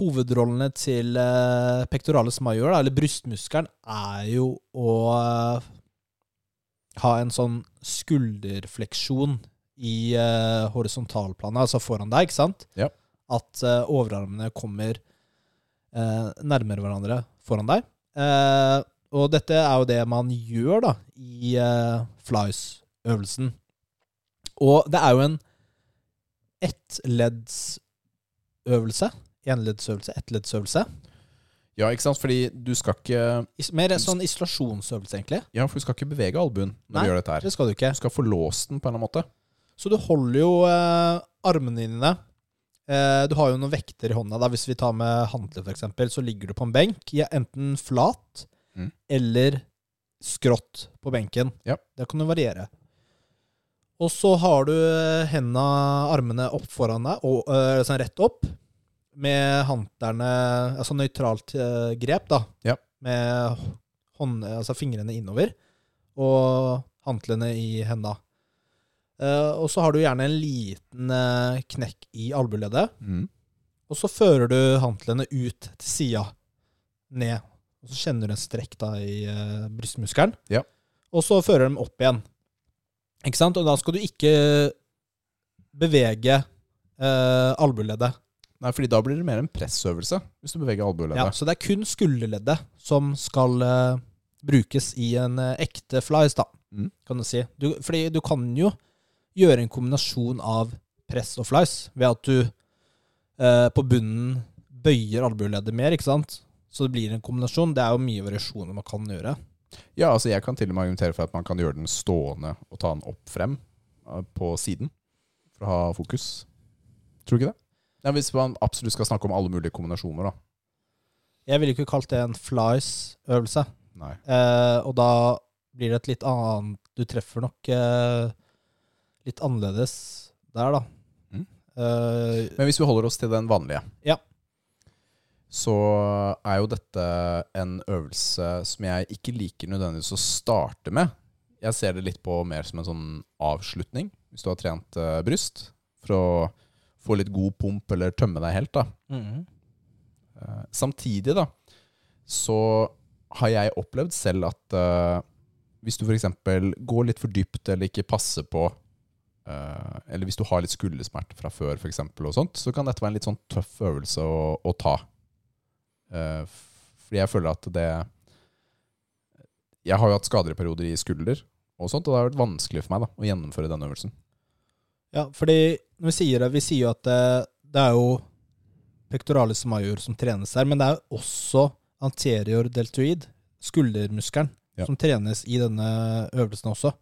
hovedrollene til uh, pectoralis major, da, eller brystmuskelen, er jo å ha en sånn skulderfleksjon i uh, horisontalplanet, altså foran deg, ikke sant? Ja. At uh, overarmene kommer uh, nærmere hverandre foran deg. Og dette er jo det man gjør da i flies-øvelsen. Og det er jo en ettleddsøvelse. Enleddsøvelse, ettleddsøvelse. Ja, ikke sant? Fordi du skal ikke Mer sånn isolasjonsøvelse, egentlig. Ja, for du skal ikke bevege albuen når Nei. du gjør dette her. Det skal du ikke. Du skal få låst den på en eller annen måte. Så du holder jo eh, armene dine eh, Du har jo noen vekter i hånda. da Hvis vi tar med håndkle, f.eks., så ligger du på en benk, ja, enten flat Mm. eller skrått på benken. Ja. Det kan jo variere. Og så har du hendene, henda, armene opp foran deg, og, eh, sånn rett opp, med håndklærne Altså nøytralt eh, grep, da. Ja. Med hånd, altså fingrene innover, og håndklærne i henda. Eh, og så har du gjerne en liten uh, knekk i albueleddet. Mm. Og så fører du hantlene ut til sida, ned. Og så kjenner du en strekk da i uh, brystmuskelen. Ja. Og så fører du dem opp igjen. Ikke sant? Og da skal du ikke bevege uh, albueleddet. Nei, fordi da blir det mer en pressøvelse hvis du beveger Ja, så det er kun skulderleddet som skal brukes i en ekte flies, da, Mm. kan du si. Du, fordi du kan jo gjøre en kombinasjon av press og flies ved at du eh, på bunnen bøyer albueleddet mer, ikke sant? Så det blir en kombinasjon. Det er jo mye variasjoner man kan gjøre. Ja, altså jeg kan til og med argumentere for at man kan gjøre den stående og ta den opp frem eh, på siden for å ha fokus. Tror du ikke det? Ja, Hvis man absolutt skal snakke om alle mulige kombinasjoner, da. Jeg ville ikke kalt det en flies-øvelse. Nei. Eh, og da blir det et litt annet Du treffer nok eh, litt annerledes der, da. Mm. Uh, Men hvis vi holder oss til den vanlige, Ja. så er jo dette en øvelse som jeg ikke liker nødvendigvis å starte med. Jeg ser det litt på mer som en sånn avslutning, hvis du har trent uh, bryst, for å få litt god pump eller tømme deg helt. da. Mm. Uh, samtidig da, så har jeg opplevd selv at hvis du f.eks. går litt for dypt eller ikke passer på Eller hvis du har litt skuldersmerter fra før, for eksempel, sånt, så kan dette være en litt sånn tøff øvelse å, å ta. Eh, fordi jeg føler at det Jeg har jo hatt skader i perioder i skulder, og sånt, og det har vært vanskelig for meg da, å gjennomføre denne øvelsen. Ja, fordi når vi sier det, vi sier jo at det, det er jo pectoralis major som trenes der, men det er jo også anterior deltoid, skuldermuskelen, Ja. som trenes i denne øvelsen også.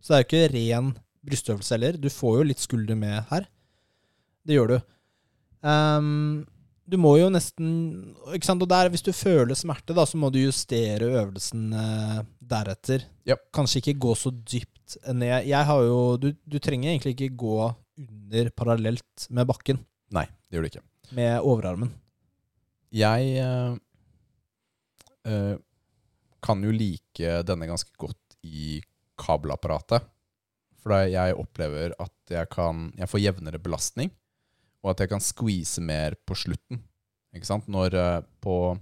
Så det er jo ikke ren brystøvelse heller. Du får jo litt skulder med her. Det gjør du. Um, du må jo nesten ikke sant? Og der, Hvis du føler smerte, da, så må du justere øvelsen eh, deretter. Ja. Kanskje ikke gå så dypt ned. Jeg har jo, du, du trenger egentlig ikke gå under parallelt med bakken, Nei, det gjør du ikke. med overarmen. Jeg eh, eh, kan jo like denne ganske godt i kabelapparatet. For da jeg opplever at jeg kan Jeg får jevnere belastning, og at jeg kan squeeze mer på slutten. Ikke sant? Når eh, på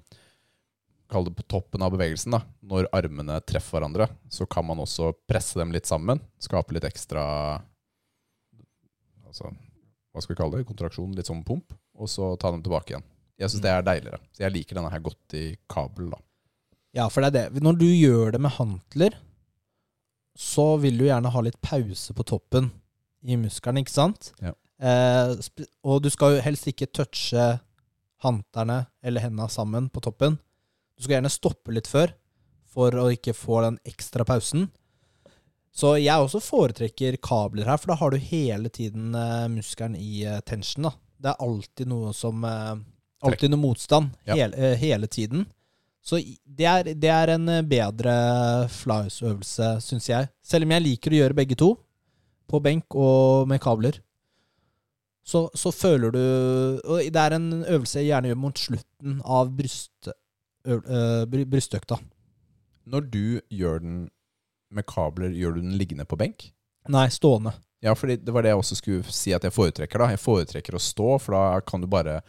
Kall det på toppen av bevegelsen, da. Når armene treffer hverandre, så kan man også presse dem litt sammen. Skape litt ekstra Altså, hva skal vi kalle det? Kontraksjon, litt sånn pump. Og så ta dem tilbake igjen. Jeg syns det er deiligere. Så jeg liker denne her godt i kabel, da. Ja, for det er det. Når du gjør det med hantler, så vil du gjerne ha litt pause på toppen i muskelen, ikke sant? Ja. Eh, og du skal jo helst ikke touche hanterne eller hendene sammen på toppen. Du skal gjerne stoppe litt før, for å ikke få den ekstra pausen. Så jeg også foretrekker kabler her, for da har du hele tiden eh, muskelen i eh, tension. da. Det er alltid noe som eh, Alltid noe motstand Ja. hele, eh, hele tiden. Så det er, det er en eh, bedre flies-øvelse, syns jeg. Selv om jeg liker å gjøre begge to, på benk og med kabler. så, så føler du Og det er en øvelse jeg gjerne gjør mot slutten av bryst, ø, øh, brystøkta. Når du gjør den med kabler, gjør du den liggende på benk? Nei, stående. Ja, for det var det jeg også skulle si at jeg foretrekker. da Jeg foretrekker å stå, for da kan du bare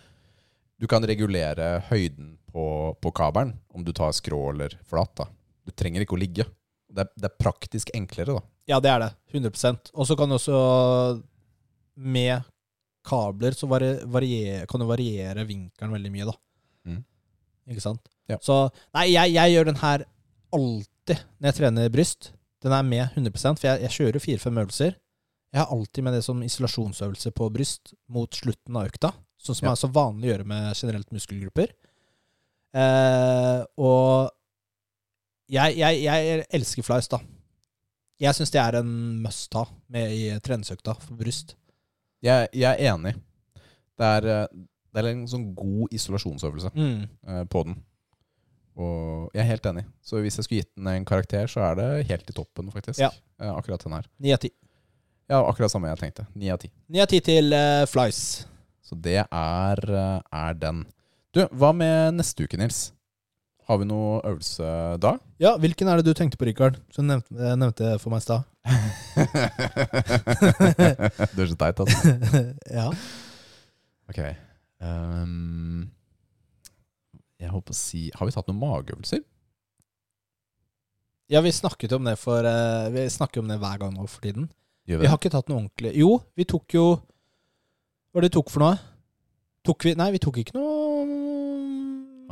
Du kan regulere høyden på, på kabelen, om du tar skrå eller flat. da Du trenger ikke å ligge. Det er, det er praktisk enklere, da. Ja, det er det. 100% Og så kan du også Med kabler så vari, varier, kan du variere vinkelen veldig mye, da. Mm. Ikke sant? Ja. Så Nei, jeg, jeg gjør den her alltid når jeg trener bryst. Den er med 100 for jeg, jeg kjører fire-fem øvelser. Jeg har alltid med det som isolasjonsøvelse på bryst mot slutten av økta. Sånn som Ja. er så vanlig å gjøre med generelt muskelgrupper. Eh, og jeg, jeg, jeg elsker flies, da. Jeg syns det er en must ha med i treningsøkta for bryst. Jeg, jeg er enig. Det er, eh, det er en sånn god isolasjonsøvelse eh, på den. Og jeg er helt enig. Så hvis jeg skulle gitt den en karakter, så er det helt i toppen, faktisk. Ja. Eh, akkurat den her. Ni av ti. Ja, akkurat samme jeg tenkte. Ni av ti. Ni av ti til uh, flies. Så det er, er den. Du, hva med neste uke, Nils? Har vi noe øvelse da? Ja, hvilken er det du tenkte på, Rikard? Som nevnte, eh, nevnte for meg i stad. du er så teit, altså. ja. Ok. Um, jeg holdt på å si Har vi tatt noen mageøvelser? ja, vi snakket om det for uh, Vi snakker om det hver gang nå for tiden. Gjør Vi har ikke tatt noe ordentlig Jo, vi tok jo Hva var det vi tok for noe? Tok vi Nei, vi tok ikke noe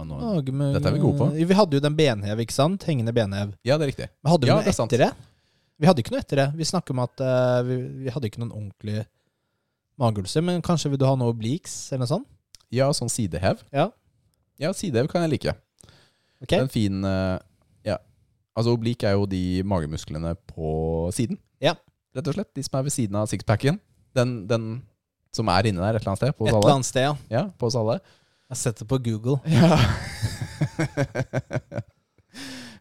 nå- magemø- Dette er vi gode på. Vi hadde jo den benhev, ikke sant? Hengende benhev. Ja, det er riktig. Men hadde vi Ja, noe det er etter det? Vi hadde ikke noe etter det. Vi snakker om at uh, vi, vi hadde ikke noen ordentlig mageøvelse. Men kanskje vil du ha noe obliques eller noe sånt? Ja, sånn sidehev. Ja. Ja, sidehev kan jeg like. Ok. En fin uh, Ja. Altså, oblik er jo de magemusklene på siden. Ja. Rett og slett. De som er ved siden av sixpacken. Den, den som er inni der et eller annet sted. På Et oss eller annet sted, ja. Ja, på oss alle. Jeg har sett det på Google. Ja.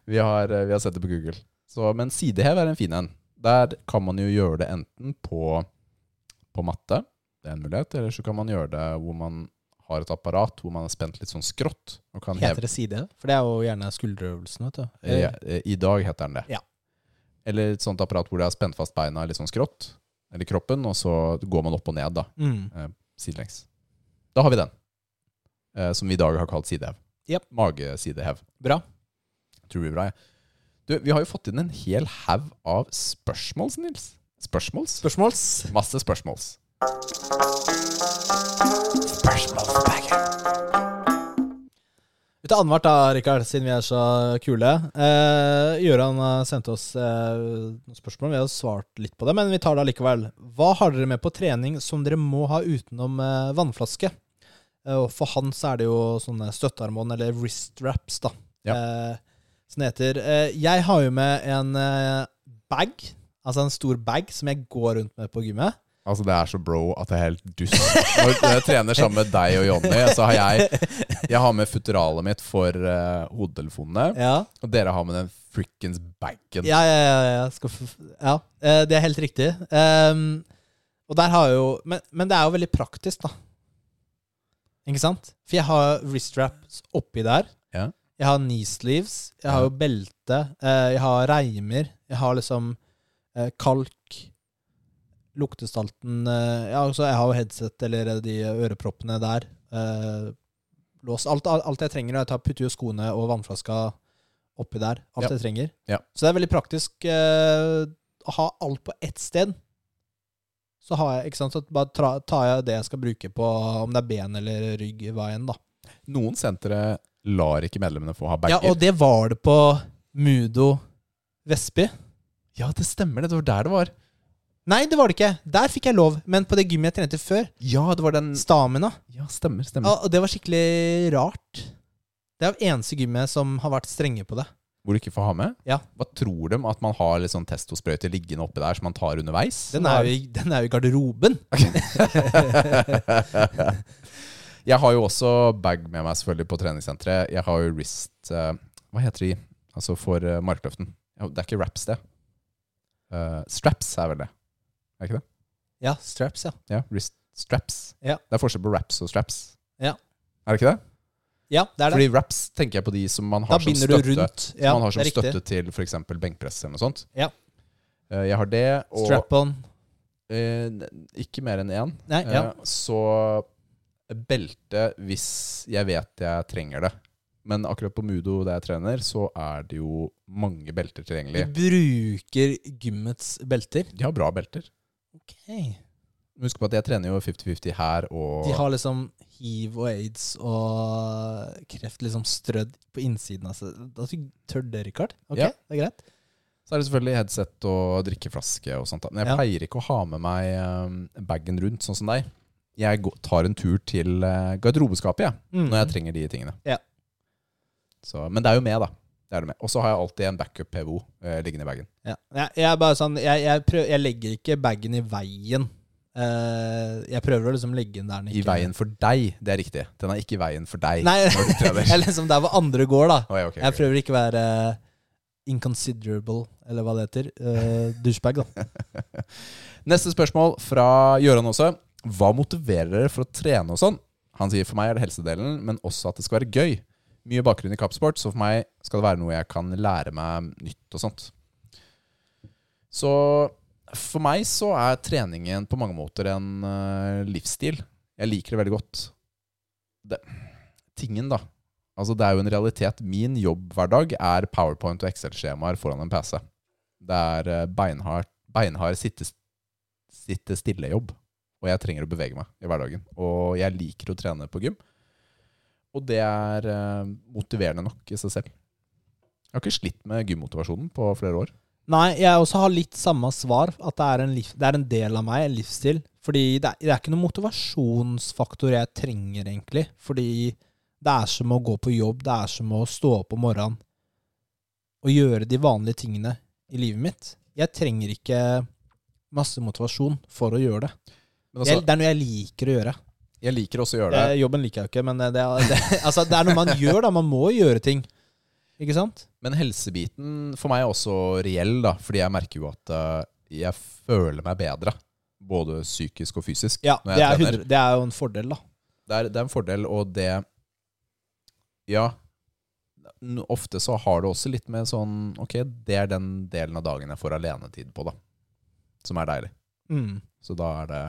vi, har, eh, vi har sett det på Google. Så, men sidehev er en fin en. Der kan man jo gjøre det enten på, på matte, det er en mulighet, eller så kan man gjøre det hvor man har et apparat hvor man er spent litt sånn skrått. Og kan heve. Heter det sidehev? For det er jo gjerne skulderøvelsen, vet du. Eh, eh, I dag heter den det. Ja. Eller et sånt apparat hvor det er spent fast beina litt sånn skrått, eller kroppen, og så går man opp og ned, da, Mm. sidelengs. Da har vi den, som vi i dag har kalt sidehev. Yep. Magesidehev. Bra. Tror vi bra, ja. Du, vi har jo fått inn en hel haug av spørsmåls, Nils. Spørsmåls? Spørsmåls? Masse spørsmåls. Ut av annethvert da, Rikard, siden vi er så kule. Eh, Gøran har sendt oss eh, noen spørsmål. Vi har svart litt på det, men vi tar det likevel. Hva har dere med på trening som dere må ha utenom eh, vannflaske? Eh, og for han så er det jo sånne støttearmbånd, eller wrist wraps, da. Ja. Eh, som det heter. Eh, jeg har jo med en eh, bag, altså en stor bag, som jeg går rundt med på gymmet. Altså, det er så bro at det er helt dust. Når jeg trener sammen med deg og Jonny, så har jeg Jeg har med futteralet mitt for uh, hodetelefonene, Ja. og dere har med den frikkens bagen. Ja, ja, ja. ja. Skal ja. det er helt riktig. Um, og der har jo men, men det er jo veldig praktisk, da. Ikke sant? For jeg har wristwraps oppi der. Ja. Jeg har knee sleeves. Jeg har jo belte. eh, jeg har reimer. Jeg har liksom eh, kalk. Luktestalten eh, Ja, altså jeg har jo headset eller de øreproppene der. lås. Alt, alt jeg trenger. Jeg tar, putter jo skoene og vannflaska oppi der. Alt Ja. jeg trenger. Ja. Så det er veldig praktisk å ha alt på ett sted. Så har jeg, sant, så bare tra, tar jeg det jeg skal bruke på om det er ben eller rygg, hva enn, da. Noen sentre lar ikke medlemmene få ha bager. Ja, og det var det på Mudo Vestby. Ja, det stemmer. Det Det var der det var. Nei, det var det ikke. Der fikk jeg lov. Men på det gymmet jeg trente før, Ja, det var den Stamina, Ja, stemmer. stemmer. ja, og det var skikkelig rart. Det er det eneste gymmet som har vært strenge på det. Hvor du ikke får ha med? Ja. Hva tror de? At man har litt sånn testosprøyte liggende oppi der som man tar underveis? Den er jo den er jo i garderoben. jeg har jo også bag med meg selvfølgelig på treningssenteret. Jeg har jo wrist uh, Hva heter de? Altså for uh, markløften. Det er ikke wraps, det. Uh, straps er vel det. Er ikke det? Ja, straps, ja. Ja, wrist straps. Ja. Det er forskjell på wraps og straps. Ja. Er det ikke det? Ja, det er det. Fordi wraps tenker jeg på de som man har som støtte. du rundt. Som man har som støtte til f.eks. benkpress eller noe sånt. Ja. Eh, Jeg har det, og Strap-on. eh, ikke mer enn én. Nei, ja. Eh, Så belte hvis jeg vet jeg trenger det. Men akkurat på Mudo der jeg trener, så er det jo mange belter Du tilgjengelig. bruker gymmets belter. De har bra belter. Ok. Husk på at jeg trener jo 50-50 her og De har liksom hiv og aids og kreft liksom strødd på innsiden av seg. Da tør det, Rikard? Ok, Ja. det er greit. Så er det selvfølgelig headset og drikkeflaske og sånt. Men jeg Ja. pleier ikke å ha med meg eh, bagen rundt, sånn som deg. Jeg tar en tur til eh, garderobeskapet jeg, Mm. når jeg trenger de tingene. Ja. Så, men det er jo med, da. Det det med. Og så har jeg alltid en backup PVO eh, liggende i bagen. Ja. Jeg, jeg er sånn jeg, jeg, jeg legger ikke bagen i veien. Eh, jeg prøver å liksom legge den der den I veien for deg, det er riktig. Den er ikke i veien for deg. Nei, jeg er liksom der hvor andre går, da. Oi, okay. Jeg prøver ikke å være inconsiderable, eller hva det heter. Uh, douchebag, da. Neste spørsmål fra Gøran også. Hva motiverer dere for å trene og sånn? Han sier for meg er det helsedelen, men også at det skal være gøy. Mye bakgrunn i kappsport, så for meg skal det være noe jeg kan lære meg nytt og sånt. Så for meg så er treningen på mange måter en uh, livsstil. Jeg liker det veldig godt. Det, tingen, da. Altså, det er jo en realitet. Min jobb hver dag er powerpoint og Excel-skjemaer foran en PC. Det er eh, beinhard, beinhard sitte, sitte stille-jobb. Og jeg trenger å bevege meg i hverdagen. Og jeg liker å trene på gym. Og det er uh, motiverende nok i seg selv. Jeg har ikke slitt med gymmotivasjonen på flere år. Nei, jeg også har litt samme svar. At det er en, liv, det er en del av meg, en livsstil. Fordi det er, det er ikke noen motivasjonsfaktor jeg trenger, egentlig. Fordi det er som å gå på jobb, det er som å stå opp om morgenen og gjøre de vanlige tingene i livet mitt. Jeg trenger ikke masse motivasjon for å gjøre det. Men altså, jeg, det er noe jeg liker å gjøre. jeg liker også å gjøre det. Eh, jobben liker jeg jo ikke, men det, det, altså, det er noe man gjør, da. Man må gjøre ting. Ikke sant? Men helsebiten for meg er også reell, da. Fordi jeg merker jo at eh, jeg føler meg bedre. Både psykisk og fysisk Ja, det er, 100, det er jo en fordel, da. Det er, det er en fordel, og det Ja. Ofte så har det også litt med sånn Ok, det er den delen av dagen jeg får alenetid på, da. Som er deilig. Mm. Så da er det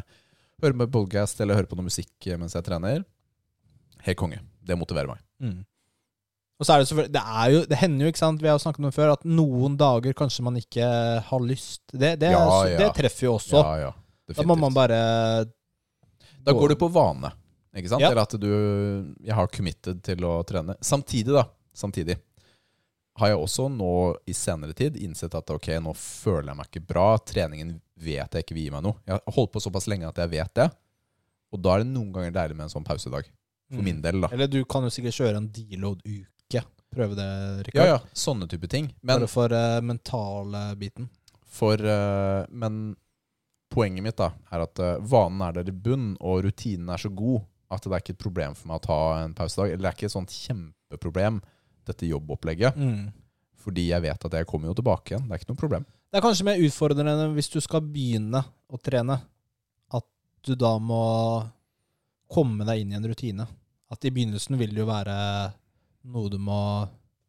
høre på podcast eller høre på noe musikk mens jeg trener. Helt konge. Det motiverer meg. Mm. Og så er det selvfølgelig Det, er jo, det hender jo, ikke sant, vi har snakket om det før, at noen dager kanskje man ikke har lyst. Det, det, Ja, ja. det treffer jo også. Ja, ja. da må man bare Da går du på vane, ikke sant? Eller at du Jeg har committed til å trene. Samtidig, da. Samtidig har jeg også nå i senere tid innsett at ok, nå føler jeg meg ikke bra. Treningen vet jeg ikke vil gi meg noe. Jeg har holdt på såpass lenge at jeg vet det. Og da er det noen ganger deilig med en sånn pausedag. For Mm. min del, da. Eller du kan jo sikkert kjøre en deload-uke. Prøve det, Rikard. Ja, ja. Sånne type ting. Men Bare for uh, mentale biten. For uh, Men poenget mitt da er at uh, vanen er der i bunn, og rutinen er så god at det er ikke et problem for meg å ta en pausedag. Eller det er ikke et sånt kjempeproblem, dette jobbopplegget. Mm. Fordi jeg vet at jeg kommer jo tilbake igjen. Det er ikke noe problem. Det er kanskje mer utfordrende hvis du skal begynne å trene, at du da må komme deg inn i en rutine. At i begynnelsen vil det jo være noe du må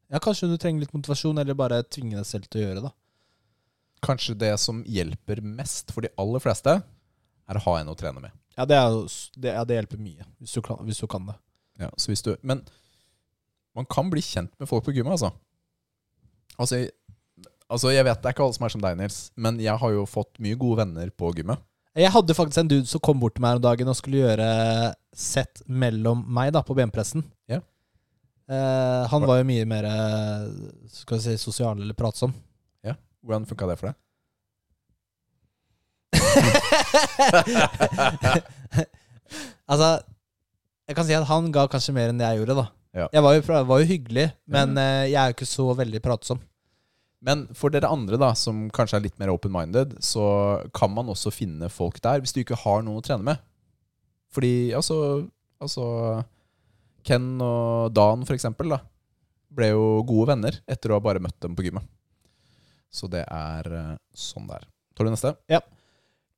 Ja, kanskje du trenger litt motivasjon, eller bare tvinge deg selv til å gjøre det. Kanskje det som hjelper mest for de aller fleste, er å ha en å trene med. Ja, det, er det, ja, det hjelper mye, hvis du, kan, hvis du kan det. Ja, så hvis du, men man kan bli kjent med folk på gymmet, altså. altså. Altså, Jeg vet det er ikke alle som er som deg, Nils, men jeg har jo fått mye gode venner på gymmet. Jeg hadde faktisk en dude som kom bort til meg her om dagen og skulle gjøre sett mellom meg da, på benpressen. Ja. Eh, han var jo mye mer eh, skal vi si, sosial eller pratsom. Hvordan funka det for deg? altså, jeg kan si at han ga kanskje mer enn det jeg gjorde, da. Ja. Jeg var jo, var jo hyggelig, men eh, jeg er jo ikke så veldig pratsom. Men for dere andre da, som kanskje er litt mer open-minded, så kan man også finne folk der hvis du ikke har noen å trene med. Fordi altså, altså Ken og Dan for eksempel da, ble jo gode venner etter å ha bare møtt dem på gymmet. Så det er eh, sånn det er. Tar du neste? Ja.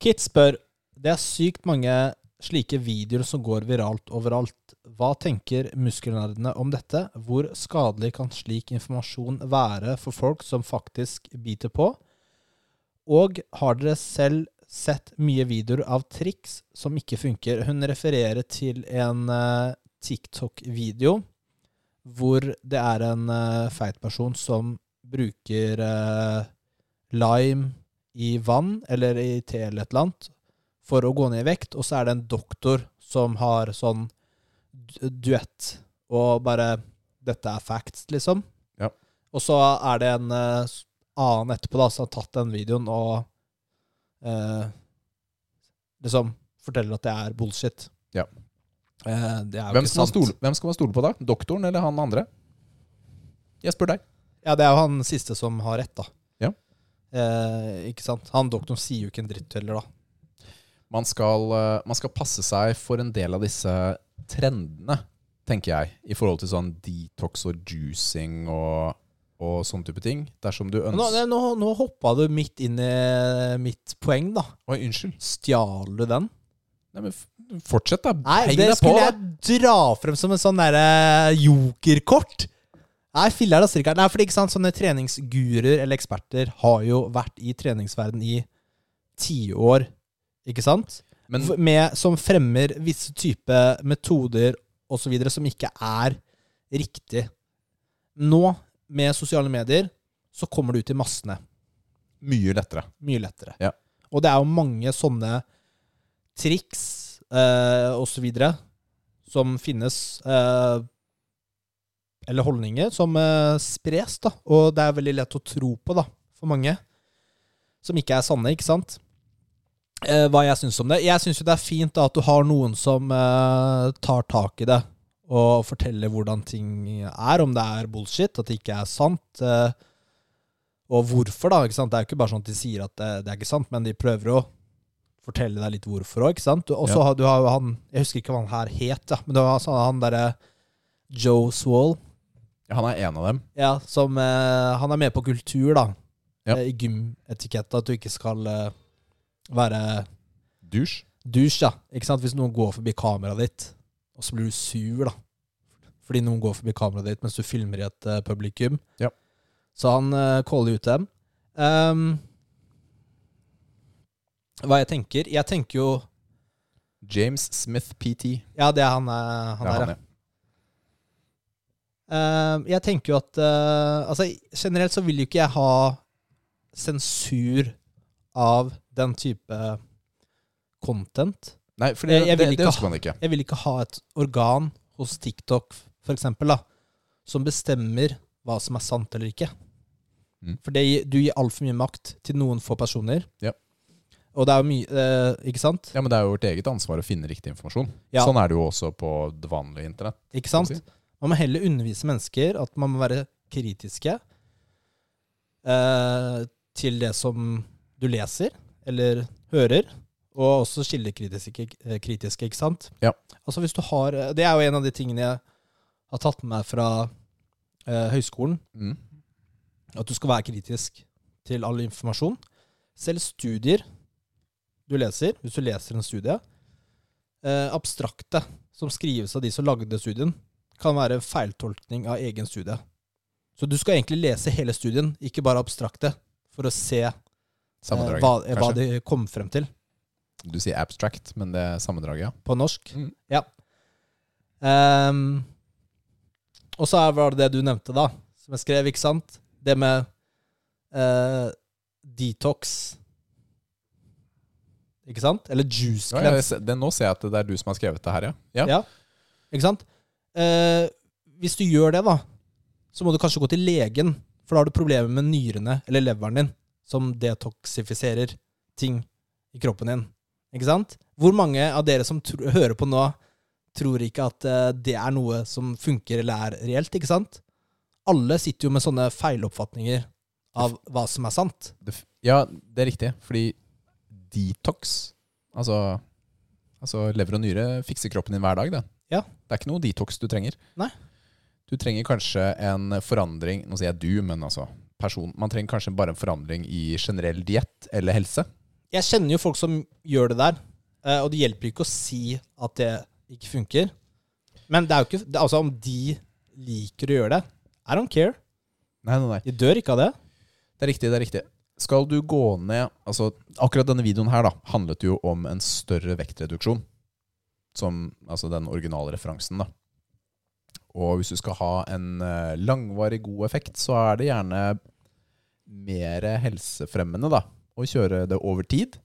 Kit spør Det er sykt mange slike videoer som går viralt overalt. Hva tenker muskelnerdene om dette? Hvor skadelig kan slik informasjon være for folk som faktisk biter på? Og har dere selv sett mye videoer av triks som ikke funker? Hun refererer til en eh, TikTok-video hvor det er en uh, feit person som bruker uh, lime i vann eller i te eller et eller annet for å gå ned i vekt, og så er det en doktor som har sånn duett og bare Dette er facts, liksom. Ja. Og så er det en uh, annen etterpå da som har tatt den videoen og liksom forteller at det er bullshit. Ja. Eh, det er jo Hvem ikke skal, stole, hvem skal man stole på da? Doktoren eller han andre? Jeg spør deg. Ja, det er jo han siste som har rett, da. Ja. Eh, ikke sant? Han doktoren sier jo ikke en dritt heller, da. Man skal, eh, man skal passe seg for en del av disse trendene, tenker jeg, i forhold til sånn detox og juicing og, og sånn type ting. Dersom du Nå, ønsker nå, nå hoppa du midt inn i mitt poeng, da. Oi, unnskyld. Stjal du den? Nei, men fortsett, da. Nei, Heng det deg på. skulle jeg dra frem som en sånn derre jokerkort. Nei, filler'n og strikker'n. Nei, fordi ikke sant, sånne treningsguruer eller eksperter har jo vært i treningsverden i tiår, ikke sant? Men med, som fremmer visse type metoder osv. som ikke er riktig. Nå, med sosiale medier, så kommer det ut i massene. mye lettere. Mye lettere. Ja. Og det er jo mange sånne triks eh, osv. som finnes, eh, eller holdninger, som eh, spres, da. Og det er veldig lett å tro på, da, for mange. Som ikke er sanne, ikke sant? Eh, hva jeg syns om det. Jeg syns jo det er fint da, at du har noen som eh, tar tak i det, og forteller hvordan ting er, om det er bullshit, at det ikke er sant. Eh, og hvorfor, da. ikke sant? Det er jo ikke bare sånn at de sier at det, det er ikke sant, men de prøver å fortelle deg litt hvorfor òg, ikke sant. Og så Ja. har du har han Jeg husker ikke hva han her het, da, men det var sånn, han derre Joe Swall. Ja, han er en av dem. Ja, som eh, Han er med på kultur, da. Ja. Eh, I gymetikettet. At du ikke skal eh, være Dusj. dusj, ja. Ikke sant? Hvis noen går forbi kameraet ditt, og så blir du sur, da. Fordi noen går forbi kameraet ditt mens du filmer i et uh, publikum. Ja. Så han uh, caller ut dem. Ehm, hva jeg tenker? Jeg tenker jo James Smith PT. Ja, det er han, eh, han Ja, der, han, ja. Eh, jeg tenker jo at uh, Altså, generelt så vil jo ikke jeg ha sensur av den type content. Nei, for det, Jeg- jeg det, det ønsker man ikke. Jeg vil ikke ha et organ hos TikTok, for eksempel, da, som bestemmer hva som er sant eller ikke. Mm. For det, du gir altfor mye makt til noen få personer. Ja. Og det er jo mye eh, Ikke sant? Ja, men det er jo vårt eget ansvar å finne riktig informasjon. Ja. Sånn er det jo også på det vanlige internett. Ikke sant? man si. Man må heller undervise mennesker at man må være kritiske eh, til det som du leser eller hører, og også kildekritiske, eh, kritiske, ikke sant? Ja. Altså hvis du har, Det er jo en av de tingene jeg har tatt med meg fra eh, høyskolen, Mm. at du skal være kritisk til all informasjon. Selv studier du leser, hvis du leser en studie, eh, abstrakte som skrives av de som lagde studien, kan være feiltolkning av egen studie. Så du skal egentlig lese hele studien, ikke bare abstrakte, for å se eh, hva, hva de kom frem til Du sier abstract, men det er sammendraget, ja. på norsk. Mm. Ja. Um, og så er- var det det du nevnte, da, som jeg skrev, ikke sant? Det med uh, detox. Ikke sant? Eller juice ja cleanse. det, nå ser jeg at det er du som har skrevet det her, ja. ja. Ja. Ikke sant? Eh, hvis du gjør det, da, så må du kanskje gå til legen, for da har du problemer med nyrene eller leveren din, som detoksifiserer ting i kroppen din. Ikke sant? Hvor mange av dere som hører på nå, tror ikke at eh, det er noe som funker eller er reelt, ikke sant? Alle sitter jo med sånne feiloppfatninger av hva som er sant. Ja, det er riktig. Fordi detox Altså, altså lever og nyre fikser kroppen din hver dag, det. Ja. Det er ikke noe detox du trenger. Nei. Du trenger kanskje en forandring Nå sier jeg du, men altså person. Man trenger kanskje bare en forandring i generell diett eller helse. Jeg kjenner jo folk som gjør det der. Eh, og det hjelper ikke å si at det ikke funker. Men det er jo ikke det, Altså, om de liker å gjøre det I don't care. Nei, nei, nei. De dør ikke av det. Det er riktig, det er riktig. Skal du gå ned Altså, akkurat denne videoen her da handlet jo om en større vektreduksjon. Som altså den originale referansen, da. Og hvis du skal ha en eh, langvarig god effekt, så er det gjerne mer helsefremmende da å kjøre det over tid.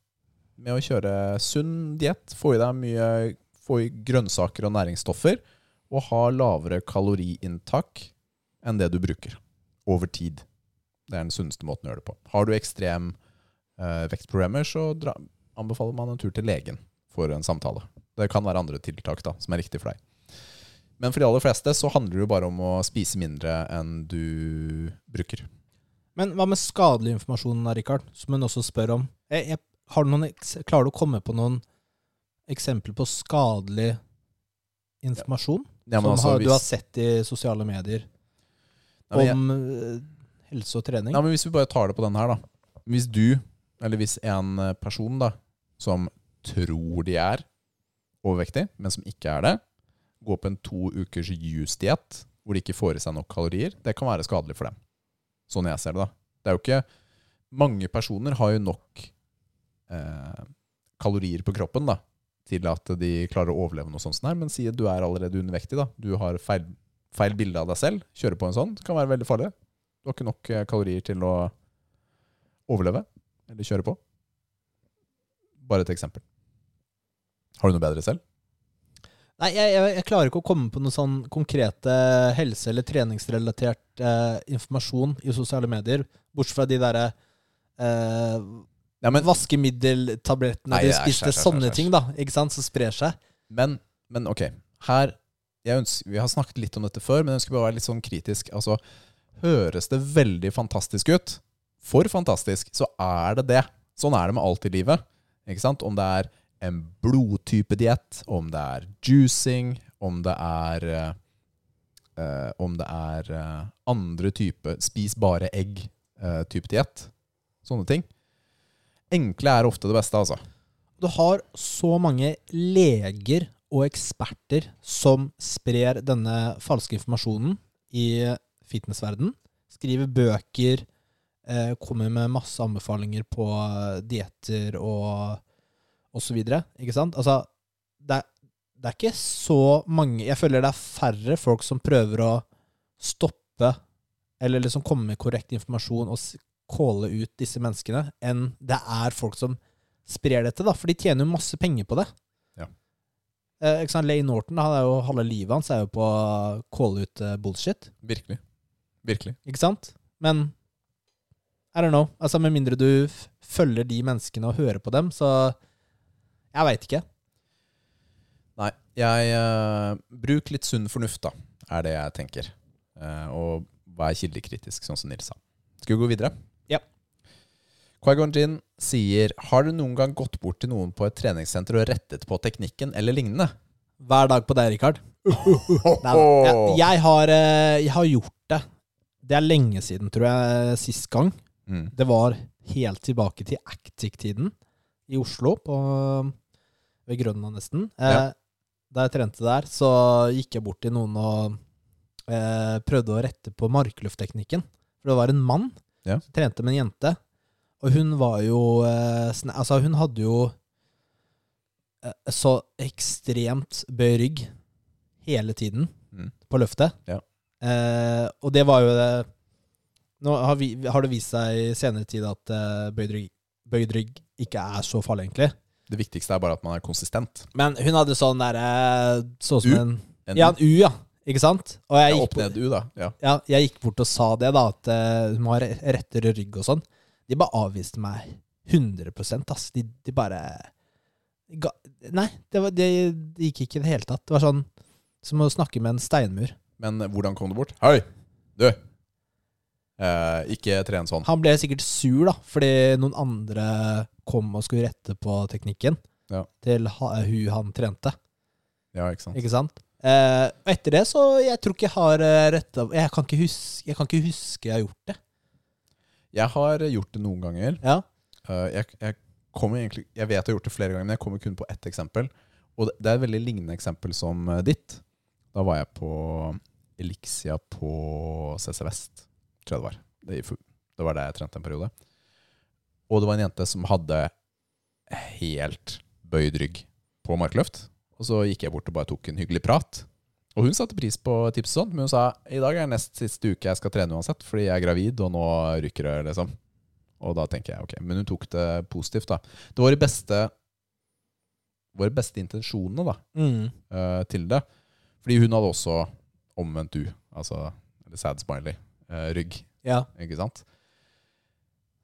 Med å kjøre sunn diett, få i deg mye Få i grønnsaker og næringsstoffer, og ha lavere kaloriinntak enn det du bruker over tid. Det er den sunneste måten å gjøre det på. Har du ekstrem eh, vektproblemer, så dra, anbefaler man en tur til legen for en samtale. Det kan være andre tiltak da, som er riktig for deg. Men for de aller fleste så handler det jo bare om å spise mindre enn du bruker. Men hva med skadelig informasjon, Rikard, som hun også spør om? Jeg, jeg, noen, klarer du å komme på noen eksempler på skadelig informasjon Ja, Ja, som altså, har, du har sett i sosiale medier Nei, om jeg- eh, helse og trening? ja, men hvis vi bare tar det på den her, da. Hvis du, eller hvis en eh, person da, som tror de er overvektig, men som ikke er det, går på en to ukers juice-diett hvor de ikke får i seg nok kalorier, det kan være skadelig for dem. Sånn jeg ser det, da. Det er jo ikke Mange personer har jo nok eh, kalorier på kroppen da, til at de klarer å overleve noe sånt, her, men si at du er allerede undervektig, da. Du har feil, feil bilde av deg selv. Kjøre på en sånn. Kan være veldig farlig. Du har ikke nok eh, kalorier til å overleve eller kjøre på. Bare et eksempel. Har du noe bedre selv? Nei, jeg, jeg, jeg klarer ikke å komme på noe sånn konkrete helse- eller treningsrelatert eh, informasjon i sosiale medier, bortsett fra de derre eh, Ja, men, vaskemiddeltablettene de spiste, æsj, æsj, sånne æsj. ting, da, ikke sant, som sprer seg. men, men ok, her ønsker, Vi har snakket litt om dette før, men jeg ønsker bare å være litt sånn kritisk. Altså, Høres det veldig fantastisk ut? For fantastisk, så er det det. Sånn er det med alt i livet. Ikke sant? Om det er en blodtypediett, om det er juicing, om det er eh, eh, Om det er eh, andre type spis bare egg-type diett. Sånne ting. Enkle er ofte det beste, altså. Du har så mange leger og eksperter som sprer denne falske informasjonen i fitnessverden. Skriver bøker, eh, kommer med masse anbefalinger på eh, dietter og, og så videre. Ikke sant? Altså, det er, det er ikke så mange Jeg føler det er færre folk som prøver å stoppe eller liksom komme med korrekt informasjon og calle ut disse menneskene, enn det er folk som sprer dette, da. For de tjener jo masse penger på det. Ja. Eh, ikke sant? Lay Norton, han er jo, halve livet hans er jo på å calle ut eh, bullshit. Virkelig. Virkelig. Ikke sant? Men I don't know. Altså, med mindre du følger de menneskene og hører på dem, så Jeg veit ikke. Nei, jeg uh, Bruk litt sunn fornuft, da, er det jeg tenker. Uh, og vær kildekritisk, sånn som Nils sa. Skal vi gå videre? Ja. Quaigon Jin sier Har du noen gang gått bort til noen på et treningssenter og rettet på teknikken eller lignende? Hver dag på deg, Rikard. Nei, jeg, jeg, har, eh, jeg har gjort det. Det er lenge siden, tror jeg, sist gang. Mm. Det var helt tilbake til Actic-tiden i Oslo, på, ved Grønland nesten. Eh, Ja. Da jeg trente der, så gikk jeg bort til noen og eh, prøvde å rette på markluftteknikken. For det var en mann Ja. som trente med en jente. Og hun var jo eh, Altså, hun hadde jo eh, så ekstremt bøy rygg hele tiden Mm. på løftet. Ja. Eh, og det var jo det Nå har, vi, har det vist seg i senere tid at eh, bøyd, rygg, bøyd rygg ikke er så farlig, egentlig. Det viktigste er bare at man er konsistent. Men hun hadde sånn derre Så ut som U? en En Ja, en U, ja. Ikke sant? Og jeg ja, gikk, opp ned U, da. Ja. ja, jeg gikk bort og sa det, da, at eh, hun har rettere rygg og sånn. De bare avviste meg 100 ass. De, de bare ga, Nei, det, var, det, det gikk ikke i det hele tatt. Det var sånn som å snakke med en steinmur. Men hvordan kom du bort? Hei, du! Eh, ikke tren sånn. Han ble sikkert sur, da, fordi noen andre kom og skulle rette på teknikken Ja. til ha, hun han trente. Ja, ikke sant? Ikke sant? Eh, og etter det så Jeg tror ikke jeg har eh, retta jeg, kan ikke huske, jeg kan ikke huske jeg har gjort det. Jeg har gjort det noen ganger. Ja. Eh, jeg, jeg egentlig Jeg vet jeg har gjort det flere ganger, men jeg kommer kun på ett eksempel. Og det- det er et veldig lignende eksempel som eh, ditt. Da var jeg på Elixia på CC Vest, tror jeg det var. Det, det var der jeg trente en periode. Og det var en jente som hadde helt bøyd rygg på markløft. Og så gikk jeg bort og bare tok en hyggelig prat. Og hun satte pris på tipset sånt, men hun sa i dag er nest siste uke jeg skal trene uansett, fordi jeg er gravid, og nå rykker det, liksom. Og da tenker jeg ok, men hun tok det positivt, da. Det var de beste Våre beste intensjonene, da, Mm. eh, til det. Fordi hun hadde også omvendt du, altså eller sad smiley, eh, rygg, Ja. ikke sant?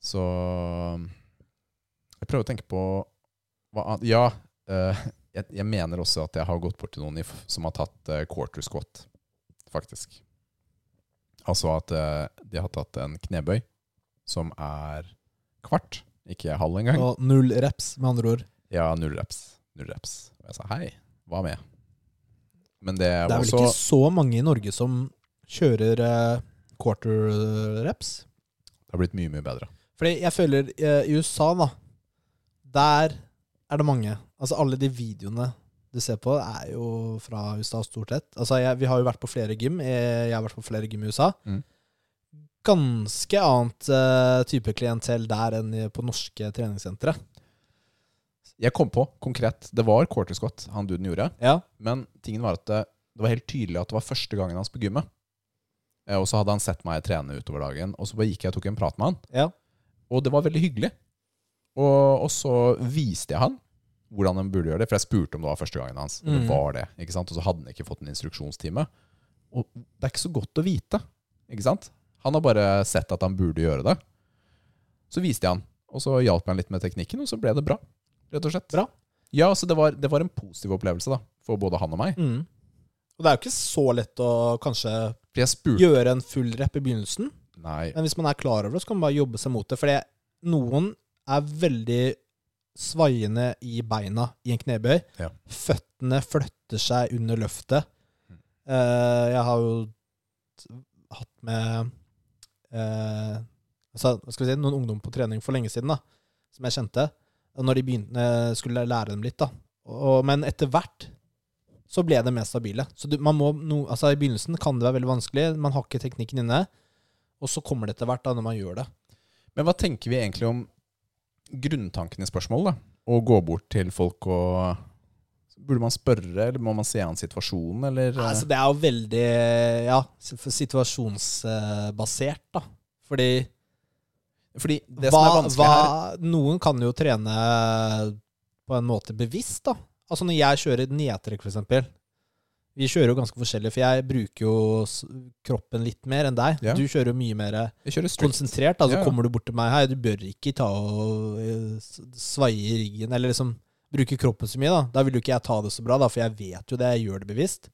Så jeg prøver å tenke på hva annet Ja, eh, jeg, jeg mener også at jeg har gått bort til noen som har tatt eh, quarter squat, faktisk. Altså at eh, de har tatt en knebøy som er kvart, ikke halv engang. Og null reps, med andre ord. Ja, null reps. Null reps. Og jeg sa hei, hva med? Men det Det er vel ikke så mange i Norge som kjører eh, quarter reps. Det har blitt mye, mye bedre. Fordi jeg føler eh, i USA, da Der er det mange. Altså alle de videoene du ser på, er jo fra USA stort sett. Altså jeg, Vi har jo vært på flere gym. Jeg har vært på flere gym i USA. Mm. Ganske annet uh, type klientell der enn på norske treningssentre. Jeg kom på, konkret, det var quarter squat han duden gjorde. Ja. Men tingen var at det, det var helt tydelig at det var første gangen hans på gymmet. Eh, Og så hadde han sett meg trene utover dagen, og så bare gikk jeg og tok en prat med han. Ja. Og det var veldig hyggelig. Og, og så viste jeg han hvordan han burde gjøre det, for jeg spurte om det var første gangen hans. Og det Mm. var det, ikke sant? Og så hadde han ikke fått en instruksjonstime. Og det er ikke så godt å vite, ikke sant? Han har bare sett at han burde gjøre det. Så viste jeg han, og så hjalp jeg han litt med teknikken, og så ble det bra. Rett og slett. Bra. Ja, så det var, det var en positiv opplevelse da, for både han og meg. Mm. Og det er jo ikke så lett å kanskje For jeg spurte gjøre en full rep i begynnelsen. Nei, Men hvis man er klar over det, så kan man bare jobbe seg mot det. Fordi noen er veldig svaiende i beina i en knebøy. Ja. Føttene flytter seg under løftet. Mm. Eh, jeg har jo hatt med uh, altså, skal vi si, noen ungdom på trening for lenge siden, da, som jeg kjente. Når de begynte, skulle lære dem litt. da. Og, men etter hvert så ble det mer stabile. Så du, man må no, altså I begynnelsen kan det være veldig vanskelig. Man har ikke teknikken inne. Og så kommer det etter hvert da når man gjør det. Men hva tenker vi egentlig om grunntanken i spørsmålet? Å gå bort til folk og Burde man spørre, eller må man se an situasjonen, eller Altså, det er jo veldig ja, situasjonsbasert, da. Fordi Fordi det hva, som er vanskelig hva, her Noen kan jo trene på en måte bevisst, da. Altså når jeg kjører nedtrekk, eksempel. Vi kjører jo ganske forskjellig, for jeg bruker jo kroppen litt mer enn deg. Ja. Du kjører jo mye mer strict. konsentrert. Altså Ja, ja. kommer du bort til meg her, du bør ikke ta og eh, svaie ryggen, eller liksom bruke kroppen så mye. Da Da vil jo ikke jeg ta det så bra, da, for jeg vet jo det, jeg gjør det bevisst.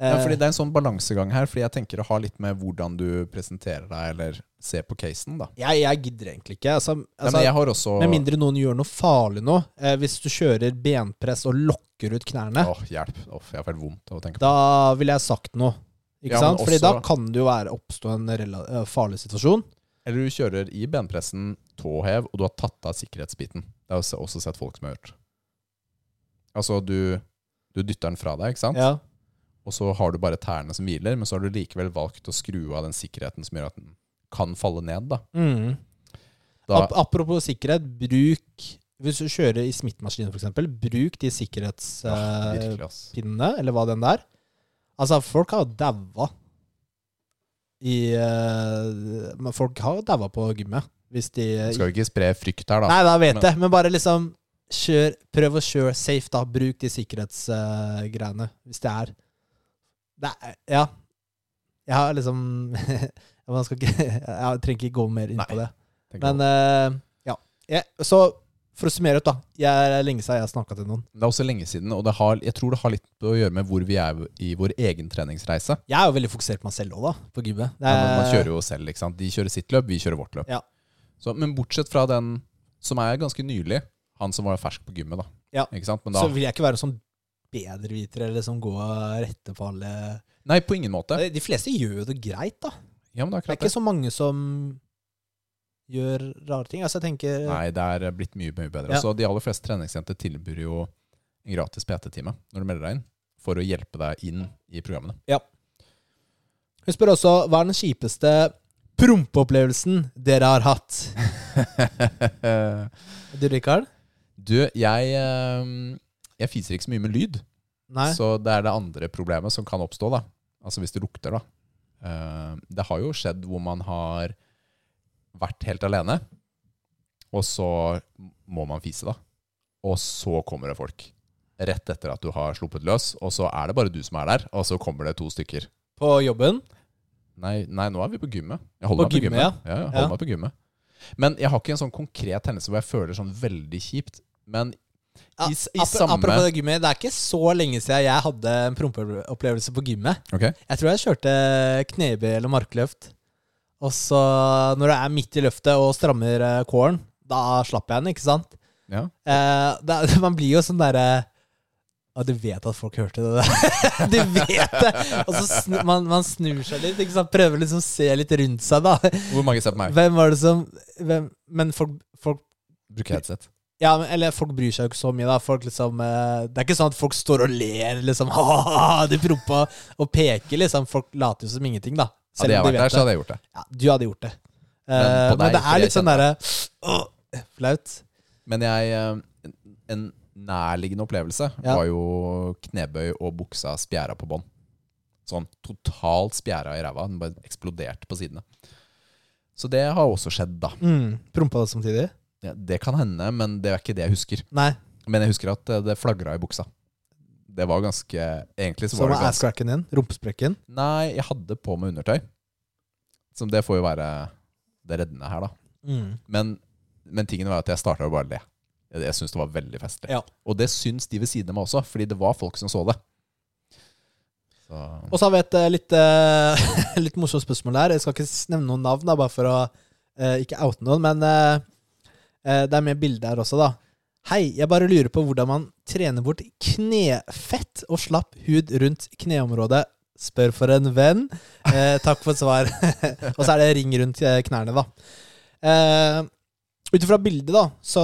Ja, fordi Eh, det er en sånn balansegang her, fordi jeg tenker det har litt med hvordan du presenterer deg, eller ser på casen, da. jeg, jeg gidder egentlig ikke. Altså, Nei, altså, men jeg har også Med mindre noen gjør noe farlig nå. Eh, hvis du kjører benpress og lokker ut knærne, Åh, hjelp. Åh, jeg har fått vondt av å tenke på. da ville jeg sagt noe. Ikke Ja, sant? Også... Fordi da kan det jo være oppstå en eh, farlig situasjon. Eller du kjører i benpressen tåhev, og du har tatt av sikkerhetsbiten. Det har jeg også sett folk som har gjort. Altså, du, du dytter den fra deg, ikke sant? Ja. Og så har du bare tærne som hviler, men så har du likevel valgt å skru av den sikkerheten som gjør at den kan falle ned. Da. Mm. Da, Ap apropos sikkerhet, bruk Hvis du kjører i smittemaskinen, f.eks., bruk de sikkerhetspinnene, ja, eller hva den der. Altså, folk har jo daua i eh, men Folk har jo daua på gymmet. Hvis de Nå skal vi ikke spre frykt her, da. Nei, da vet Men- jeg, men bare liksom kjør, Prøv å kjøre safe, da. Bruk de sikkerhetsgreiene, hvis det er er, Ja. Jeg har liksom Man skal ikke Jeg trenger ikke gå mer inn Nei, på det. Men uh, ja. Jeg, så for å summere ut, da. Jeg er lenge siden jeg har snakka til noen. det er også lenge siden, og det har, jeg tror det har litt å gjøre med hvor vi er i vår egen treningsreise. Jeg er jo veldig fokusert på meg selv òg, da. På gymmet. Ja, man, er- kjører jo selv, ikke sant? De kjører sitt løp, vi kjører vårt løp. Ja. Så, men bortsett fra den som er ganske nylig, han som var fersk på gymmet, da. Ja. Da, Så vil jeg ikke være sånn bedrevitere eller som går og retter på alle nei, på ingen måte. De fleste gjør jo det greit, da. Ja, men det er Det er ikke så mange som gjør rare ting. Altså, jeg tenker Nei, det er blitt mye, mye bedre. Ja. Så de aller fleste treningsjenter tilbyr jo en gratis PT-time når du melder deg inn, for å hjelpe deg inn i programmene. Ja. Hun spør også hva er den kjipeste prompeopplevelsen dere har hatt? Du, Rikard? du, jeg, eh, jeg fiser ikke så mye med lyd, Nei? så det er det andre problemet som kan oppstå, da. Altså hvis det lukter, da. Uh, Det har jo skjedd hvor man har vært helt alene, og så må man fise, da. Og så kommer det folk. Rett etter at du har sluppet løs, og så er det bare du som er der, og så kommer det to stykker. På jobben? Nei, nei, nå er vi på gymmet. Jeg På holder meg på gymmet, gymmet. Ja, jeg holder Ja. meg på gymmet. Men jeg har ikke en sånn konkret hendelse hvor jeg føler sånn veldig kjipt. Men Ja, i, i samme Apropos det gymmet, det er ikke så lenge siden jeg hadde en prompeopplevelse på gymmet. Okay. Jeg tror jeg kjørte knebøy eller markløft. Og så, når du er midt i løftet og strammer kåren, kålen, da slapp jeg den, ikke sant? ja. Eh, det, man blir jo sånn derre Ja, du vet at folk hørte det der. du vet det! Og så snu, man, man snur seg litt, ikke sant? prøver liksom å se litt rundt seg, da. Hvor mange ser på meg? Hvem var det som hvem, Men folk, folk Bruker headset. Ja, men, eller folk bryr seg jo ikke så mye, da. Folk liksom eh, Det er ikke sånn at folk står og ler, liksom. Ha, de prompa og peker, liksom. Folk later jo som ingenting, da. Hadde jeg om de vært vet der, så hadde jeg gjort det. Ja, du hadde gjort det. Men Eh, på Men, deg, det for er jeg litt sånn derre åh, Flaut. Men jeg eh, En nærliggende opplevelse Ja. var jo knebøy og buksa spjæra på bånn. Sånn totalt spjæra i ræva. Den bare eksploderte på sidene. Så det har også skjedd, da. Mm, Prompa det samtidig? Ja, det kan hende, men det er ikke det jeg husker. Nei. Men jeg husker at eh, det flagra i buksa. Det var ganske Egentlig så Som var det ganske asscracken din? Rumpesprekken? Nei, jeg hadde på meg undertøy. Så det får jo være det reddende her, da. Mm. Men, men tingen var at jeg starta bare å le. Jeg, jeg syntes det var veldig festlig. Ja. Og det syns de ved siden av meg også, fordi det var folk som så det. Så, Og så har vi et eh, litt, eh, litt morsomt spørsmål der. Jeg skal ikke nevne noen navn, da, bare for å eh, ikke oute noen. Men eh, det er med bilde her også, da. Hei, jeg bare lurer på hvordan man trener bort knefett og slapp hud rundt kneområdet. Spør for en venn. Eh, takk for svar. og så er det ring rundt eh, knærne, da. Eh, Ut ifra bildet, da, så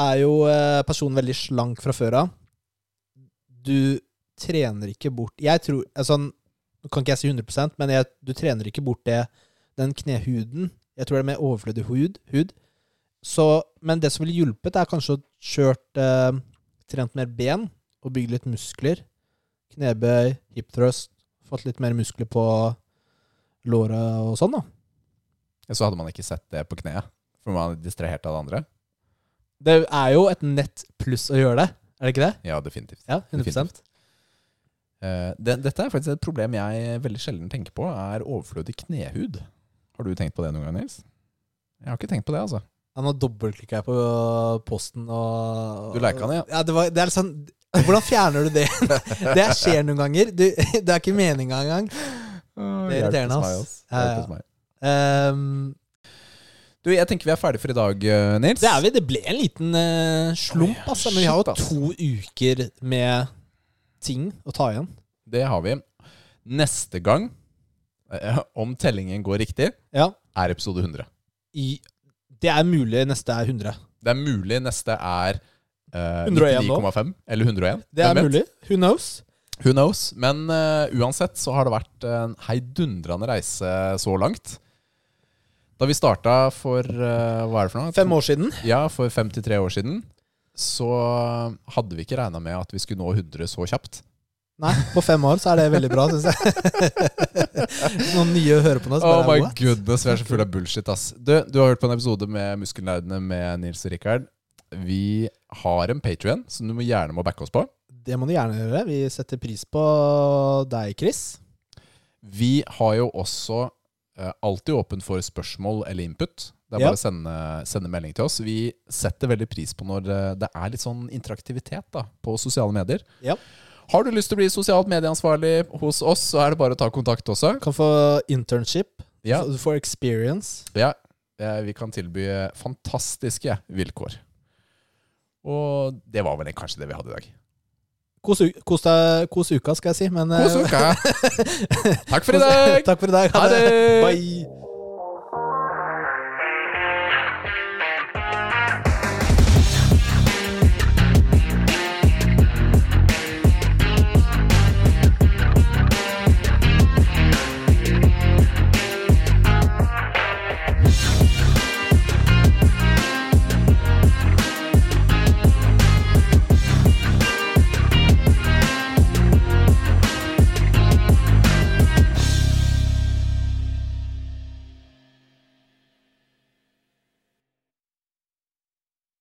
er jo eh, personen veldig slank fra før av. Du trener ikke bort Jeg tror altså, Nå kan ikke jeg si 100% men jeg, du trener ikke bort det, den knehuden. Jeg tror det er med overflødig hud. hud. Så, men det som ville hjulpet, er kanskje å kjørt eh, Trent mer ben og bygd litt muskler. Knebøy, hip thrust. Fått litt mer muskler på låret og sånn, da. så hadde man ikke sett det på kneet, for man er distrahert av det andre. Det er jo et nett pluss å gjøre det, er det ikke det? Ja, definitivt. Ja, 100 Definitivt. Uh, det, dette er faktisk et problem jeg veldig sjelden tenker på, er overflødig knehud. Har du tenkt på det noen gang, Nils? Jeg har ikke tenkt på det, altså. Ja, nå dobbeltklikka jeg på posten og Du liker den, ja. ja det, var, det er sånn Hvordan fjerner du det? det skjer noen ganger. Du, det er ikke meninga engang. Det er irriterende, ass. ass. Ja, ja. um. Du, jeg tenker vi er ferdige for i dag, eh, Nils. det er vi. Det ble en liten uh, slump, altså. Men vi har jo to uker med ting å ta igjen. Det har vi. Neste gang, eh, om tellingen går riktig, Ja. er episode 100. I, det er mulig neste er 100. Det er mulig neste er eh, 99,5 eller 101. Det er mulig. Who knows? Who knows? Men eh, uansett så har det vært en heidundrende reise så langt. Da vi starta for eh, hva er det for noe? Fem år siden. Ja, for 53 år siden. Så hadde vi ikke regna med at vi skulle nå 100 så kjapt. Nei, på fem år så er det veldig bra, syns jeg. Noen nye å høre på nå. Oh my what? goodness, vi er så fulle av bullshit, ass. Du, du har hørt på en episode med Muskelnerdene med Nils og Rikard. Vi har en Patrion som du må gjerne må backe oss på. Det må du gjerne gjøre. Vi setter pris på deg, Chris. Vi har jo også eh, alltid åpen for spørsmål eller input. Det er bare å sende, sende melding til oss. Vi setter veldig pris på når eh, det er litt sånn interaktivitet da, på sosiale medier. Ja. Har du lyst til å bli sosialt medieansvarlig hos oss, så er det bare å ta kontakt også. Kan få internship. Ja, Du får experience. ja eh, vi kan tilby fantastiske vilkår. Og det var vel kanskje det vi hadde i dag. Kos, kos, kos uka, skal jeg si. Men, kos uka! Takk for i dag! Takk for i dag. Ha det! Bye.